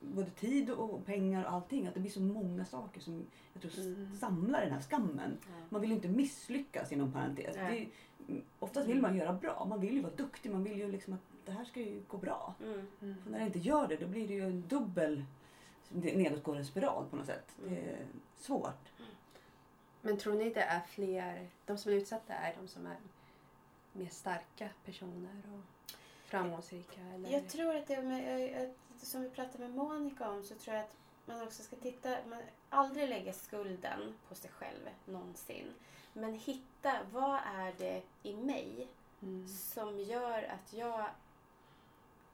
både tid och pengar och allting. Att det blir så många saker som jag tror Mm. samlar den här skammen. Ja. Man vill ju inte misslyckas inom parentes. Det Nej. är, oftast vill man göra bra. Man vill ju vara duktig. Man vill ju liksom att det här ska ju gå bra. Mm. Mm. Och när det inte gör det då blir det ju en dubbel nedåtgående spiral på något sätt. Det är svårt. Men tror ni det är fler, de som är utsatta är de som är mer starka personer och framgångsrika? Eller? Jag tror att det är med, som vi pratade med Monica om så tror jag att man också ska titta, man aldrig lägga skulden på sig själv någonsin. Men hitta, vad är det i mig Mm. som gör att jag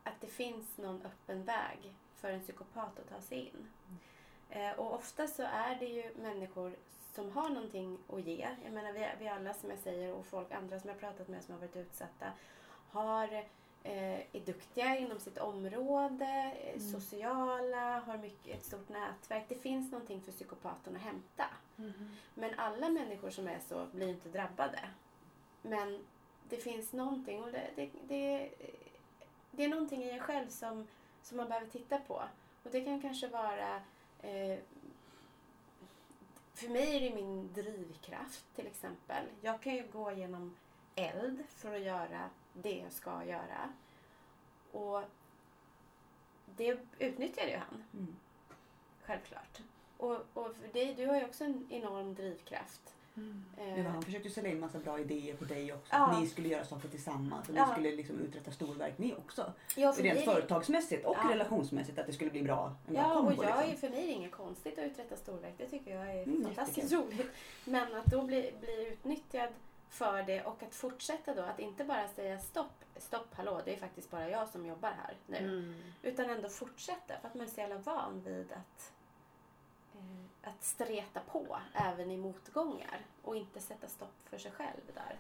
att det finns någon öppen väg för en psykopat att ta sig in. Eh, och ofta så är det ju människor som har någonting att ge. Jag menar vi, vi alla som jag säger och folk andra som jag pratat med som har varit utsatta har, eh, är duktiga inom sitt område, eh, sociala, har mycket, ett stort nätverk. Det finns någonting för psykopaten att hämta. Mm. Men alla människor som är så blir inte drabbade. Men det finns någonting och det, det, det, det är någonting i en själv som, som man behöver titta på. Och det kan kanske vara eh, för mig är det min drivkraft till exempel. Jag kan ju gå genom eld för att göra det jag ska göra. Och det utnyttjade ju han. Mm. Självklart. Och, och för dig, du har ju också en enorm drivkraft. Mm. Det han försökte sälja in massa bra idéer på dig också. Ja. Att ni skulle göra saker tillsammans och Ja. ni skulle liksom uträtta storverk ni också. ja, för Rent mig- företagsmässigt och Ja. relationsmässigt att det skulle bli bra. En bra Ja, och kombo, jag är, liksom. för mig är det inget konstigt att uträtta storverk. Det tycker jag är Mm, fantastiskt roligt. Men att då bli, bli utnyttjad för det och att fortsätta då. Att inte bara säga stopp, stopp, hallå, det är faktiskt bara jag som jobbar här nu. Mm. Utan ändå fortsätta för att man är så jävla van vid att, eh, att streta på även i motgångar och inte sätta stopp för sig själv där.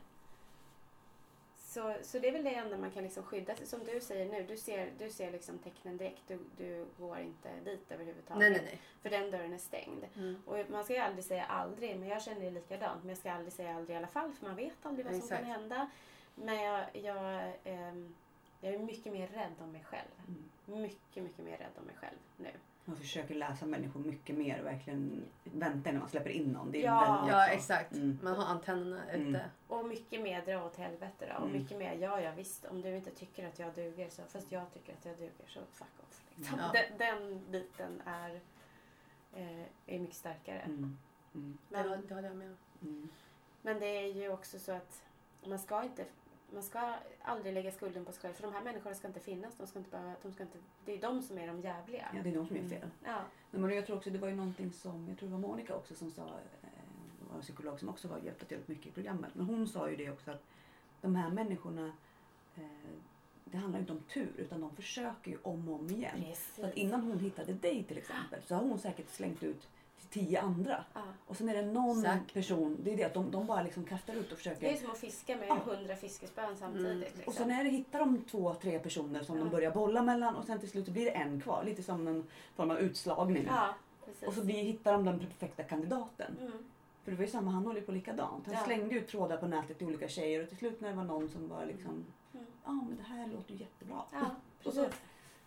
Så, så det är väl det enda man kan liksom skydda sig. Som du säger nu, du ser, du ser liksom tecknen direkt. Du, du går inte dit överhuvudtaget. Nej, nej, nej. För den dörren är stängd. Mm. Och man ska ju aldrig säga aldrig, men jag känner det likadant. Men jag ska aldrig säga aldrig i alla fall, för man vet aldrig vad som Exakt. kan hända. Men jag, jag, ehm, jag är mycket mer rädd om mig själv. Mm. Mycket, mycket mer rädd om mig själv nu. Man försöker läsa människor mycket mer och verkligen vänta innan man släpper in någon. Det är Ja. väldigt Ja, så. exakt. Mm. Man har antennerna ute. Mm. Och mycket mer dra åt helvete då. Och Mm. mycket mer, ja ja visst, om du inte tycker att jag duger så, fast jag tycker att jag duger så fuck off. Liksom. Ja. Den, den biten är, eh, är mycket starkare. Mm. Mm. Men, Men, det håller jag med om. Mm. men det är ju också så att man ska inte man ska aldrig lägga skulden på sig själv. För de här människorna ska inte finnas. De ska inte behöva, de ska inte, det är de som är de jävliga. Ja, det är de som gör fel. Ja. Men jag tror också det var ju någonting som, jag tror det var Monica också som sa, eh, var en psykolog som också var hjälpte till mycket i programmet. Men hon sa ju det också att de här människorna, eh, det handlar inte om tur utan de försöker ju om och om igen. Precis. Så att innan hon hittade dig till exempel så har hon säkert slängt ut tio andra. Ja. Och sen är det någon Exakt. person, det är det att de, de bara liksom kastar ut och försöker Det är som att fiska med hundra fiskespön samtidigt. Mm. Liksom. Och sen är det, hittar de två, tre personer som de börjar bolla mellan och sen till slut så blir det en kvar. Lite som en form av utslagning. Precis. Och så blir, hittar de den perfekta kandidaten. mm. För det var ju samma, han håller ju på likadant. Han Ja. slängde ut trådar på nätet till olika tjejer och till slut när det var någon som bara liksom, Mm. ja men det här låter ju jättebra. Ja, Och så, precis.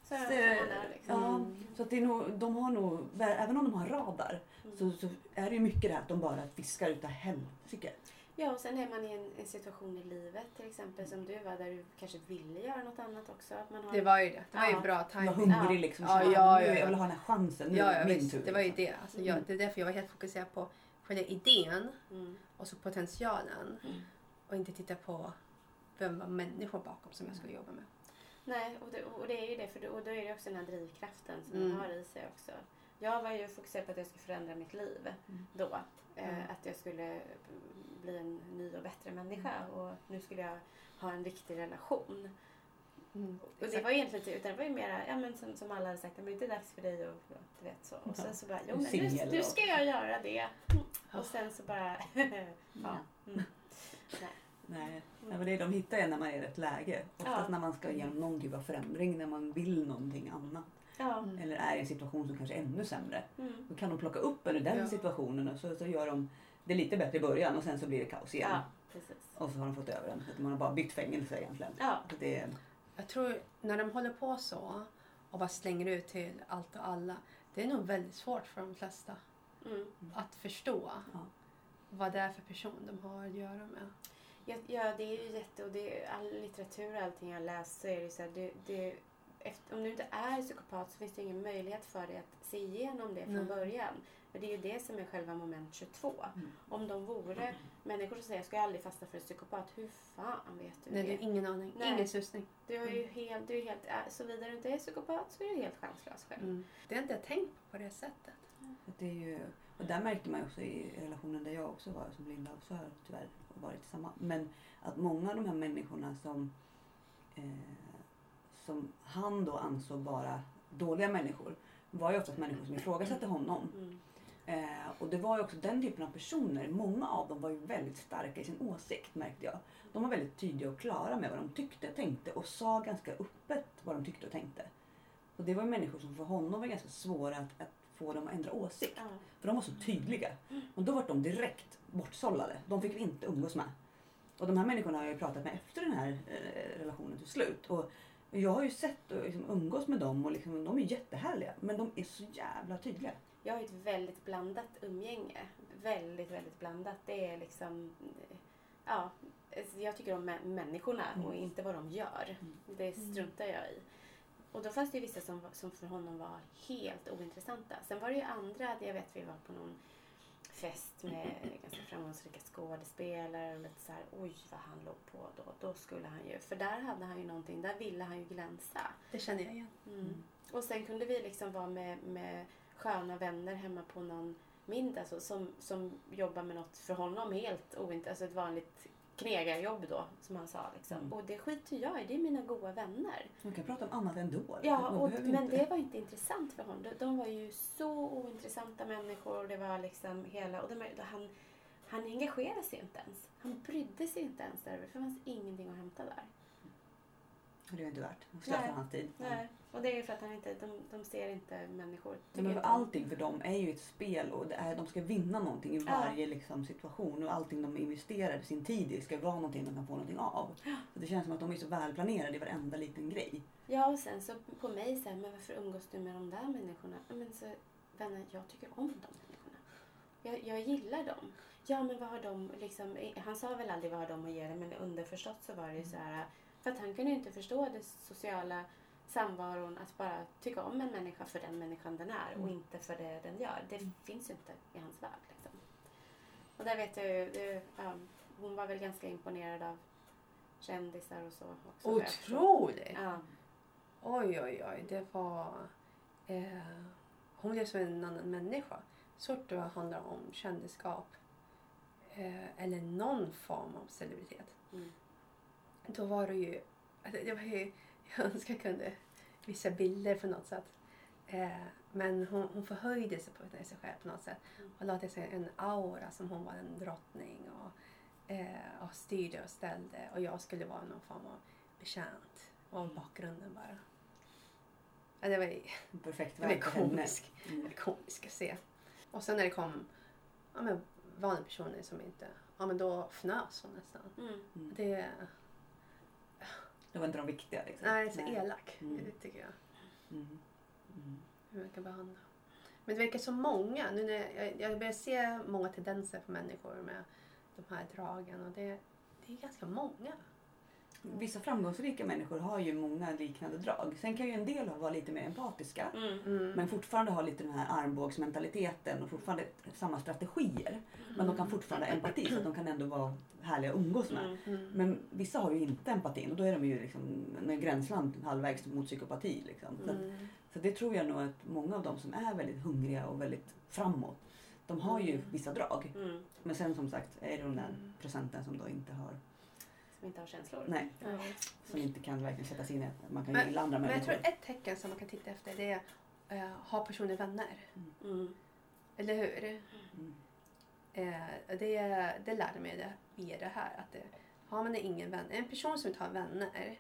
Så är så- det som man är liksom. ja, Mm. Så att det är nog, de har nog, även om de har radar Mm. så, så är det ju mycket det här att de bara fiskar utav helsike. Ja, och sen är man i en, en situation i livet till exempel som du var där du kanske ville göra något annat också. Att man har Det var ju det. Det var ju Ja. bra Jag var hungrig liksom. Ja, ja, ja, ja. Jag vill ha den här chansen. Nu Ja, ja det min visst. tur. Det var ju liksom. det. Alltså, jag, det är därför jag var helt fokuserad på själva idén Mm. och så potentialen. Mm. Och inte titta på vem var människor bakom som jag skulle jobba med. Nej, och det, och det är ju det. För och då är det också den här drivkraften som Mm. man har i sig också. Jag var ju fokuserad på att jag skulle förändra mitt liv Mm. då. Eh, Mm. Att jag skulle bli en ny och bättre människa. Och nu skulle jag ha en riktig relation. Mm. Och det var egentligen inte, utan det var ju mera, ja men som, som alla hade sagt, men det är dags för dig och du vet så. Och sen så bara, jo En men nu, nu ska jag göra det. Och sen så bara, ja. Mm. Nej, Nej, men det är, de hittar en när man är i rätt läge. Oftast Ja. när man ska igenom någon typ av förändring, när man vill någonting annat. Ja. Mm. Eller är i en situation som kanske är ännu sämre. Mm. Då kan de plocka upp en ur den Ja. situationen och så, så gör de det lite bättre i början och sen så blir det kaos igen. ja, precis. Och så har de fått över den. Så att Man har bara bytt fängelse egentligen. Ja. Så det är, Jag tror när de håller på så och bara slänger ut till allt och alla. Det är nog väldigt svårt för de flesta Mm. att förstå Ja. vad det är för person de har att göra med. Ja, ja, det är ju jätte... Och det är, all litteratur och allting jag läst så är det ju så här, det, det, efter, om du inte är psykopat så finns det ingen möjlighet för dig att se igenom det från Nej. början. För det är ju det som är själva moment 22. Mm. Om de vore människor som säger jag ska aldrig fasta för en psykopat. Hur fan vet du Nej, du det? har ingen aning. Nej. Ingen susning. Du är ju helt, du är helt, såvida du inte är psykopat så är du helt chanslös själv. Mm. Det har inte jag tänkt på på det sättet. Det är ju, och där märkte man ju också i relationen där jag också var, som Linda också har tyvärr varit samma. Men att många av de här människorna som, eh, som han då ansåg vara dåliga människor var ju oftast människor som ifrågasatte honom. Mm. Eh, och det var ju också den typen av personer. Många av dem var ju väldigt starka i sin åsikt märkte jag. De var väldigt tydliga och klara med vad de tyckte och tänkte och sa ganska öppet vad de tyckte och tänkte. Och det var ju människor som för honom var ganska svåra att, att få dem att ändra åsikt. Ja. För de var så tydliga. Och då var de direkt bortsållade. De fick vi inte umgås med. Och de här människorna har jag ju pratat med efter den här eh, relationen tog slut. Och jag har ju sett och liksom umgås med dem och liksom, de är jättehärliga. Men de är så jävla tydliga. Jag har ju ett väldigt blandat umgänge. Väldigt, väldigt blandat. Det är liksom... Ja, alltså jag tycker om mä- människorna och Mm. inte vad de gör. Mm. Det struntar jag i. Och då fanns det vissa som, som för honom var helt ointressanta. Sen var det ju andra, jag vet vi var på någon fest med ganska framgångsrika skådespelare och lite så här, oj vad han låg på då. Då skulle han ju, för där hade han ju någonting, där ville han ju glänsa. Det känner jag igen. Mm. Och sen kunde vi liksom vara med, med sköna vänner hemma på någon middag så, som, som jobbar med något för honom helt ointressant, alltså ett vanligt knegarjobb då som han sa. Liksom. Mm. Och det skiter jag i, det är mina goda vänner. De kan prata om annat ändå. Ja, och, men inte- det var inte intressant för honom. De, de var ju så ointressanta människor och det var liksom hela... Och de, han, han engagerade sig inte ens. Han brydde sig inte ens där, för det fanns ingenting att hämta där. Det är inte värt. Slösar Nej. hans tid. Nej. Och det är ju för att han inte, de, de ser inte människor. Ja, men allting för dem är ju ett spel och är, de ska vinna någonting i Ja. varje liksom, situation och allting de investerar sin tid i ska vara någonting de kan få någonting av. Så det känns som att de är så välplanerade i varenda liten grej. Ja, och sen så på mig så här, men varför umgås du med de där människorna? Ja, Men så, vänner, jag tycker om de människorna. Jag, jag gillar dem. Ja, men vad har de liksom, han sa väl aldrig vad har de att ge dig, men underförstått så var det ju så här, för att han kunde inte förstå det sociala samvaron att bara tycka om en människa för den människan den är och Mm. inte för det den gör. Det finns ju inte i hans värld. Liksom. Och där vet jag ju, det, ja, hon var väl ganska imponerad av kändisar och så också. vad. Otroligt! Ja. Oj, oj, oj. Det var... Eh, hon blev som en annan människa. Så fort det handlar om kändisskap eh, eller någon form av celebritet. Mm. Då var det ju... Alltså, det var ju jag önskar jag kunde visa bilder på något sätt. Eh, men hon, hon förhöjde sig på sig själv på något sätt. Mm. Och la till sig en aura som hon var en drottning och, eh, och styrde och ställde. Och jag skulle vara någon form av betjänt. Och bakgrunden bara. Ja, det var Perfekt det var komisk, Mm. komisk att se. Och sen när det kom ja, men, vanliga personer som inte... Ja, men då fnös hon nästan. Mm. Mm. Det, Det var inte de viktiga liksom. nej, så elak. Mm. Det tycker jag. Mm. Mm. Hur man kan behandla. Men det verkar så många. Nu när jag, jag börjar se många tendenser på människor med de här dragen. Och det, det är ganska många. Vissa framgångsrika människor har ju många liknande drag. Sen kan ju en del vara lite mer empatiska. Mm. Mm. Men fortfarande ha lite den här armbågsmentaliteten och fortfarande samma strategier. Men de kan fortfarande ha empati så att de kan ändå vara härliga att umgås med. Mm. Mm. Men vissa har ju inte empatin och då är de ju liksom en gränsland halvvägs mot psykopati. Liksom. Så, att- Mm. så det tror jag nog att många av dem som är väldigt hungriga och väldigt framåt, de har ju Mm. vissa drag. Mm. Men sen som sagt är det de där Mm. procenten som då inte har, Som inte har känslor. nej, Ja. som inte kan verkligen sätta sig in i att man kan Men- gilla andra Men jag människor. tror ett tecken som man kan titta efter det är uh, har personer vänner? Mm. Eller hur? Mm. Eh, det, det lärde mig det via det här. Att det, har man ingen vän, en person som inte har vänner,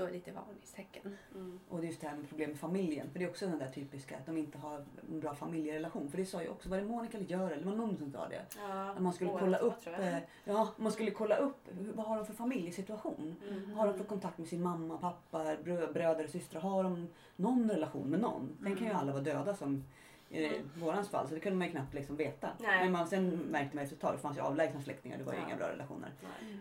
då är det lite varningstecken. Mm. Och det är just det här med problem med familjen. För det är också den där typiska att de inte har en bra familjerelation. För det sa ju också, var det Monica eller Görel? Det var någon som sa det. Ja, Att man skulle kolla upp, eh, ja, man skulle kolla upp vad har de för familjesituation. Mm. Har de för kontakt med sin mamma, pappa, brö, bröder och systrar? Har de någon relation med någon? Sen kan ju alla vara döda som i Mm. vårans fall så det kunde man ju knappt liksom veta. Nej. Men man, sen märkte man efter ett tag, det fanns ju avlägsna släktingar, det var ju Ja. inga bra relationer.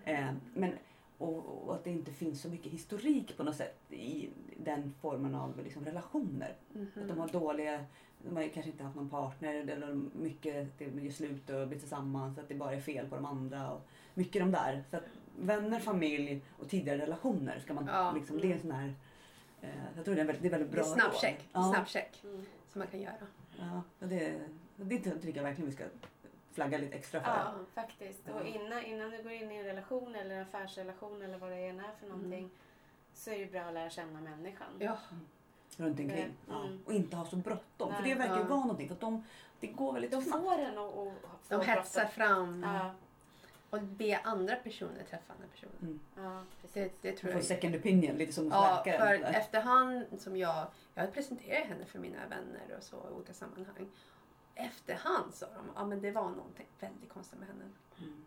Eh, men Och, och att det inte finns så mycket historik på något sätt i den formen av liksom, relationer. Att de har dåliga, de har kanske inte haft någon partner eller mycket det gör slut och blir tillsammans. Att det bara är fel på de andra. Och mycket de där. Så att vänner, familj och tidigare relationer ska man Ja. liksom, det är en sån här eh, jag tror det är väldigt, det är väldigt Det bra är snabbcheck. Ja, Snabbcheck Mm. som man kan göra. ja, det, det tycker jag verkligen vi ska flagga lite extra för. Ja, faktiskt. Ja. Och innan, innan du går in i en relation eller en affärsrelation eller vad det än är för någonting så är det bra att lära känna människan. Ja. runt omkring. Mm. Ja. Och inte ha så bråttom. För det verkar ju Ja. vara någonting. För att de, det går väldigt De snabbt. får en att, få De hetsar bråttom. fram Ja, och be andra personer träffa andra personer. Mm. ja. Det, det De tror jag. second opinion, lite som hos Ja, läkaren. för efterhand som jag, jag presenterade henne för mina vänner och så i olika sammanhang. Efterhand sa de, ja men det var någonting väldigt konstigt med henne. Mm.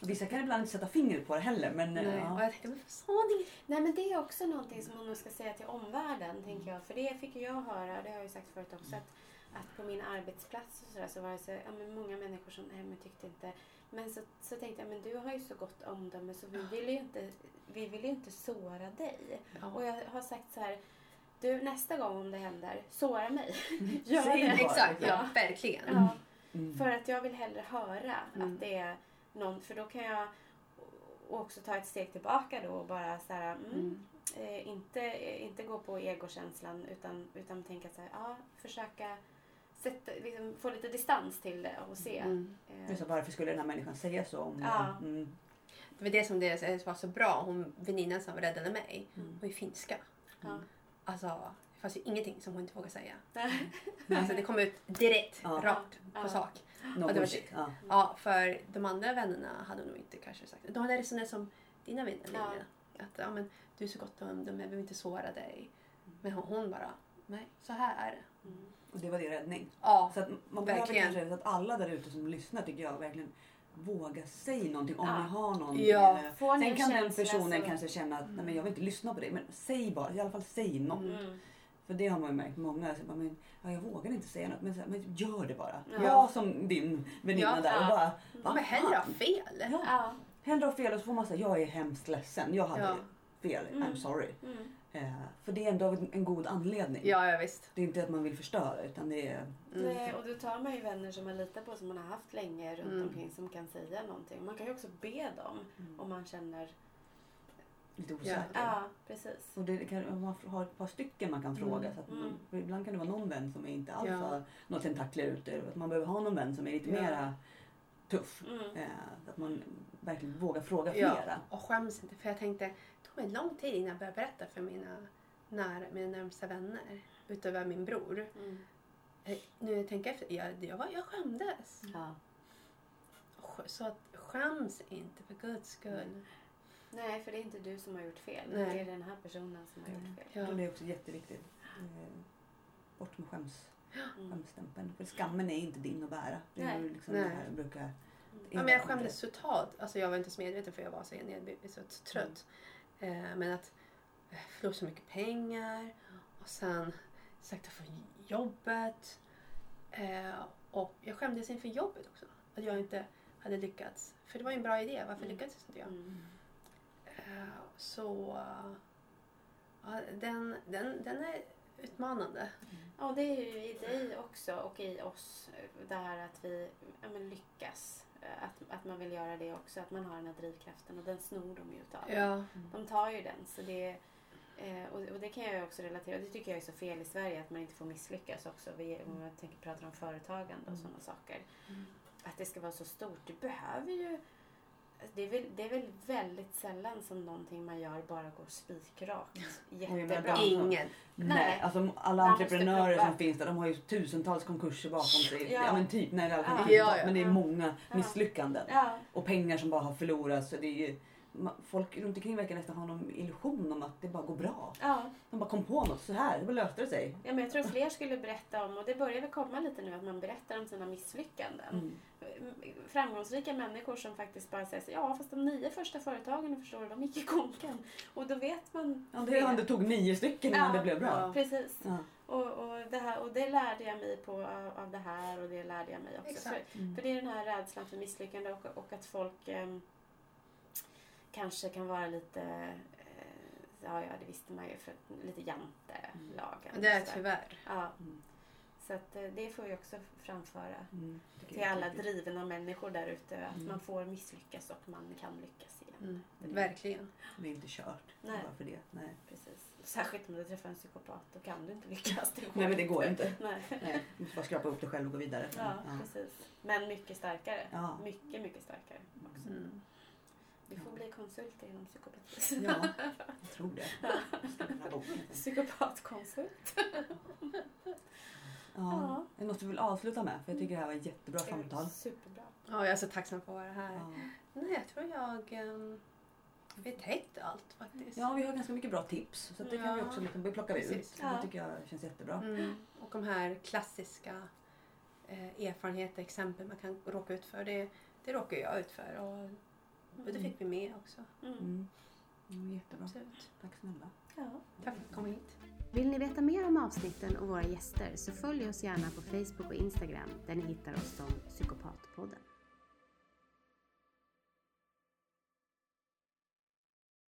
Vissa kan ibland inte sätta fingret på det heller. Men, Nej. ja. Och jag tänkte, varför sa ni? Nej men det är också någonting som man nog ska säga till omvärlden tänker jag. För det fick jag höra, det har jag ju sagt förut också, att, att på min arbetsplats och sådär så var det så, ja, men många människor som nej, men tyckte inte men så, så tänkte jag, men du har ju så gott omdöme så vi vill ju inte, vi vill ju inte såra dig. Och jag har sagt så här, du nästa gång om det händer, såra mig. Gör det. Exakt, ja, Ja. verkligen. Ja, Mm. för att jag vill hellre höra Mm. att det är någon, för då kan jag också ta ett steg tillbaka då och bara så här, mm, Mm. eh, inte, eh, inte gå på egokänslan utan, utan tänka så här, ja, försöka sätta, liksom, få lite distans till det och se. Mm. Eh, så, varför skulle den här människan säga så? Om Ja. Mm. Det var det som det var så bra. Hon, väninnan som räddade mig, Mm. var ju finska. ja. Alltså, det fanns ju ingenting som hon inte vågade säga. Alltså det kom ut direkt, Ja. rakt på Ja. sak. No det var bullshit. Ja. Ja, för de andra vännerna hade nog inte kanske sagt De hade resonerat som dina vänner Ja. Att ja, men, du är så gott omdöme, jag vill inte såra dig. Men hon, bara, nej, så här är det. Mm. Och det var din räddning. Ja, Så att man behöver Verkligen. kanske att alla där ute som lyssnar tycker jag verkligen våga säga någonting om Ja. ni har någon. Ja. ni Sen en kan den personen så- kanske känna att nej, men jag vill inte lyssna på dig. Men säg bara, i alla fall säg något. Mm. För det har man ju märkt många. Så bara, men, ja, jag vågar inte säga något. Men, så, här, men gör det bara. Ja. Var som din väninna Ja. där och bara. ja men hellre ha fel. Ja. Ja. Hellre ha fel och så får man säga jag är hemskt ledsen. Jag hade fel. Mm. I'm sorry. Eh, för det är ändå en, en god anledning. Ja, ja visst. Det är inte att man vill förstöra utan det är... Mm. Nej, och då tar man ju vänner som man litar på, som man har haft länge runt Mm. omkring som kan säga någonting. Man kan ju också be dem Mm. om man känner... lite osäker. Ja, precis. Och det kan, man har ett par stycken man kan fråga. Mm. Så att man, Mm. ibland kan det vara någon vän som är inte alls Ja. har några tentakler ute. Att man behöver ha någon vän som är lite Ja. mera tuff. Mm. Eh, att man verkligen vågar fråga Ja, flera. och skäms inte. För jag tänkte, tog mig lång tid innan jag började berätta för mina, nära, mina närmsta vänner. Utöver min bror. Mm. Eh, Nu jag tänker efter, jag, jag, var, jag skämdes. Ja. Sk- Så att skäms inte för guds skull. Nej, för det är inte du som har gjort fel. Nej. Det är den här personen som har gjort fel. Ja. det är också jätteviktigt. Eh, bort med skäms, Mm. skämsstämpeln. För skammen är inte din att bära. Det är Nej. liksom Nej. det här jag brukar... Ja, men jag skämdes totalt. Alltså jag var inte så medveten för jag var så, så trött. Eh, men att jag förlorade så mycket pengar och sen upp från jobbet. Eh, och jag skämdes inför jobbet också. Att jag inte hade lyckats. För det var ju en bra idé. Varför Mm. lyckades inte jag? Mm. Eh, så eh, ja, den, den, den är utmanande. Ja, det är ju i dig också och i oss eh, det här att vi ja, lyckas. Att, att man vill göra det också, att man har den här drivkraften och den snor de ju utav. Ja. De tar ju den. Så det, eh, och, det kan jag också relatera Det tycker jag är så fel i Sverige att man inte får misslyckas också. Vi, om jag tänker, pratar om företagande och Mm. sådana saker. Mm. Att det ska vara så stort. Du behöver ju det är, väl, det är väl väldigt sällan som någonting man gör bara går spikrakt menar jättebra. Ingen. Nej, Nej. alltså alla Man entreprenörer som finns där, de har ju tusentals konkurser bakom sig. Ja, Ja. men typ, nej, det är Ja. Ja, men det är Ja. många misslyckanden. Ja, Och pengar som bara har förlorats. Så det är ju, folk runt omkring verkar nästan ha någon illusion om att det bara går bra. ja. De bara kom på något så här, bara löste det sig. ja, men jag tror fler skulle berätta om, och det börjar väl komma lite nu, att man berättar om sina misslyckanden. Mm. Framgångsrika människor som faktiskt bara säger så, ja fast de nio första företagen, förstår du, de gick i konken. Och då vet man Ja, det, det tog nio stycken innan Ja. det blev bra. Ja. Precis. Ja. Och, och, det här, och det lärde jag mig på av, det här och det lärde jag mig också. Exakt. För, Mm. för det är den här rädslan för misslyckande och, och att folk... ehm, kanske kan vara lite, eh, ja, ja det visste man ju, för lite jantelagen. Det är tyvärr. Ja, Mm. Så att eh, det får vi också framföra Mm. Till alla drivna människor där ute. Att Mm. man får misslyckas och man kan lyckas igen. Mm. Verkligen. Det är inte kört. Nej. Bara för det. Nej. Precis. Särskilt om du träffar en psykopat, då kan du inte lyckas. Det Nej men det går inte. Nej. Nej, du måste bara skrapa upp det själv och gå vidare. Ja, precis. Men mycket starkare. Ja. Mycket, mycket starkare. Också. Mm. Vi får bli konsulter inom psykopati. Ja, jag tror det. Jag ska den här boken. Psykopatkonsult. Ja. Jag måste väl avsluta med, för jag tycker det här var ett jättebra samtal. Superbra. Ja, jag är så tacksam för att vara här. Ja. Nej, jag tror jag... Um, vi täckte allt faktiskt. Ja, vi har ganska mycket bra tips. Så att det kan vi Ja. också liksom, plocka ut. Precis. Det Ja. tycker jag känns jättebra. Mm. Och de här klassiska eh, erfarenheter, exempel man kan råka ut för. Det, det råkar jag ut för. Och, och det fick vi med också. Mm. Mm. Mm, jättebra. Absolut. Tack snälla. Ja. Tack för att du kom hit. Vill ni veta mer om avsnitten och våra gäster så följ oss gärna på Facebook och Instagram där ni hittar oss som Psykopatpodden.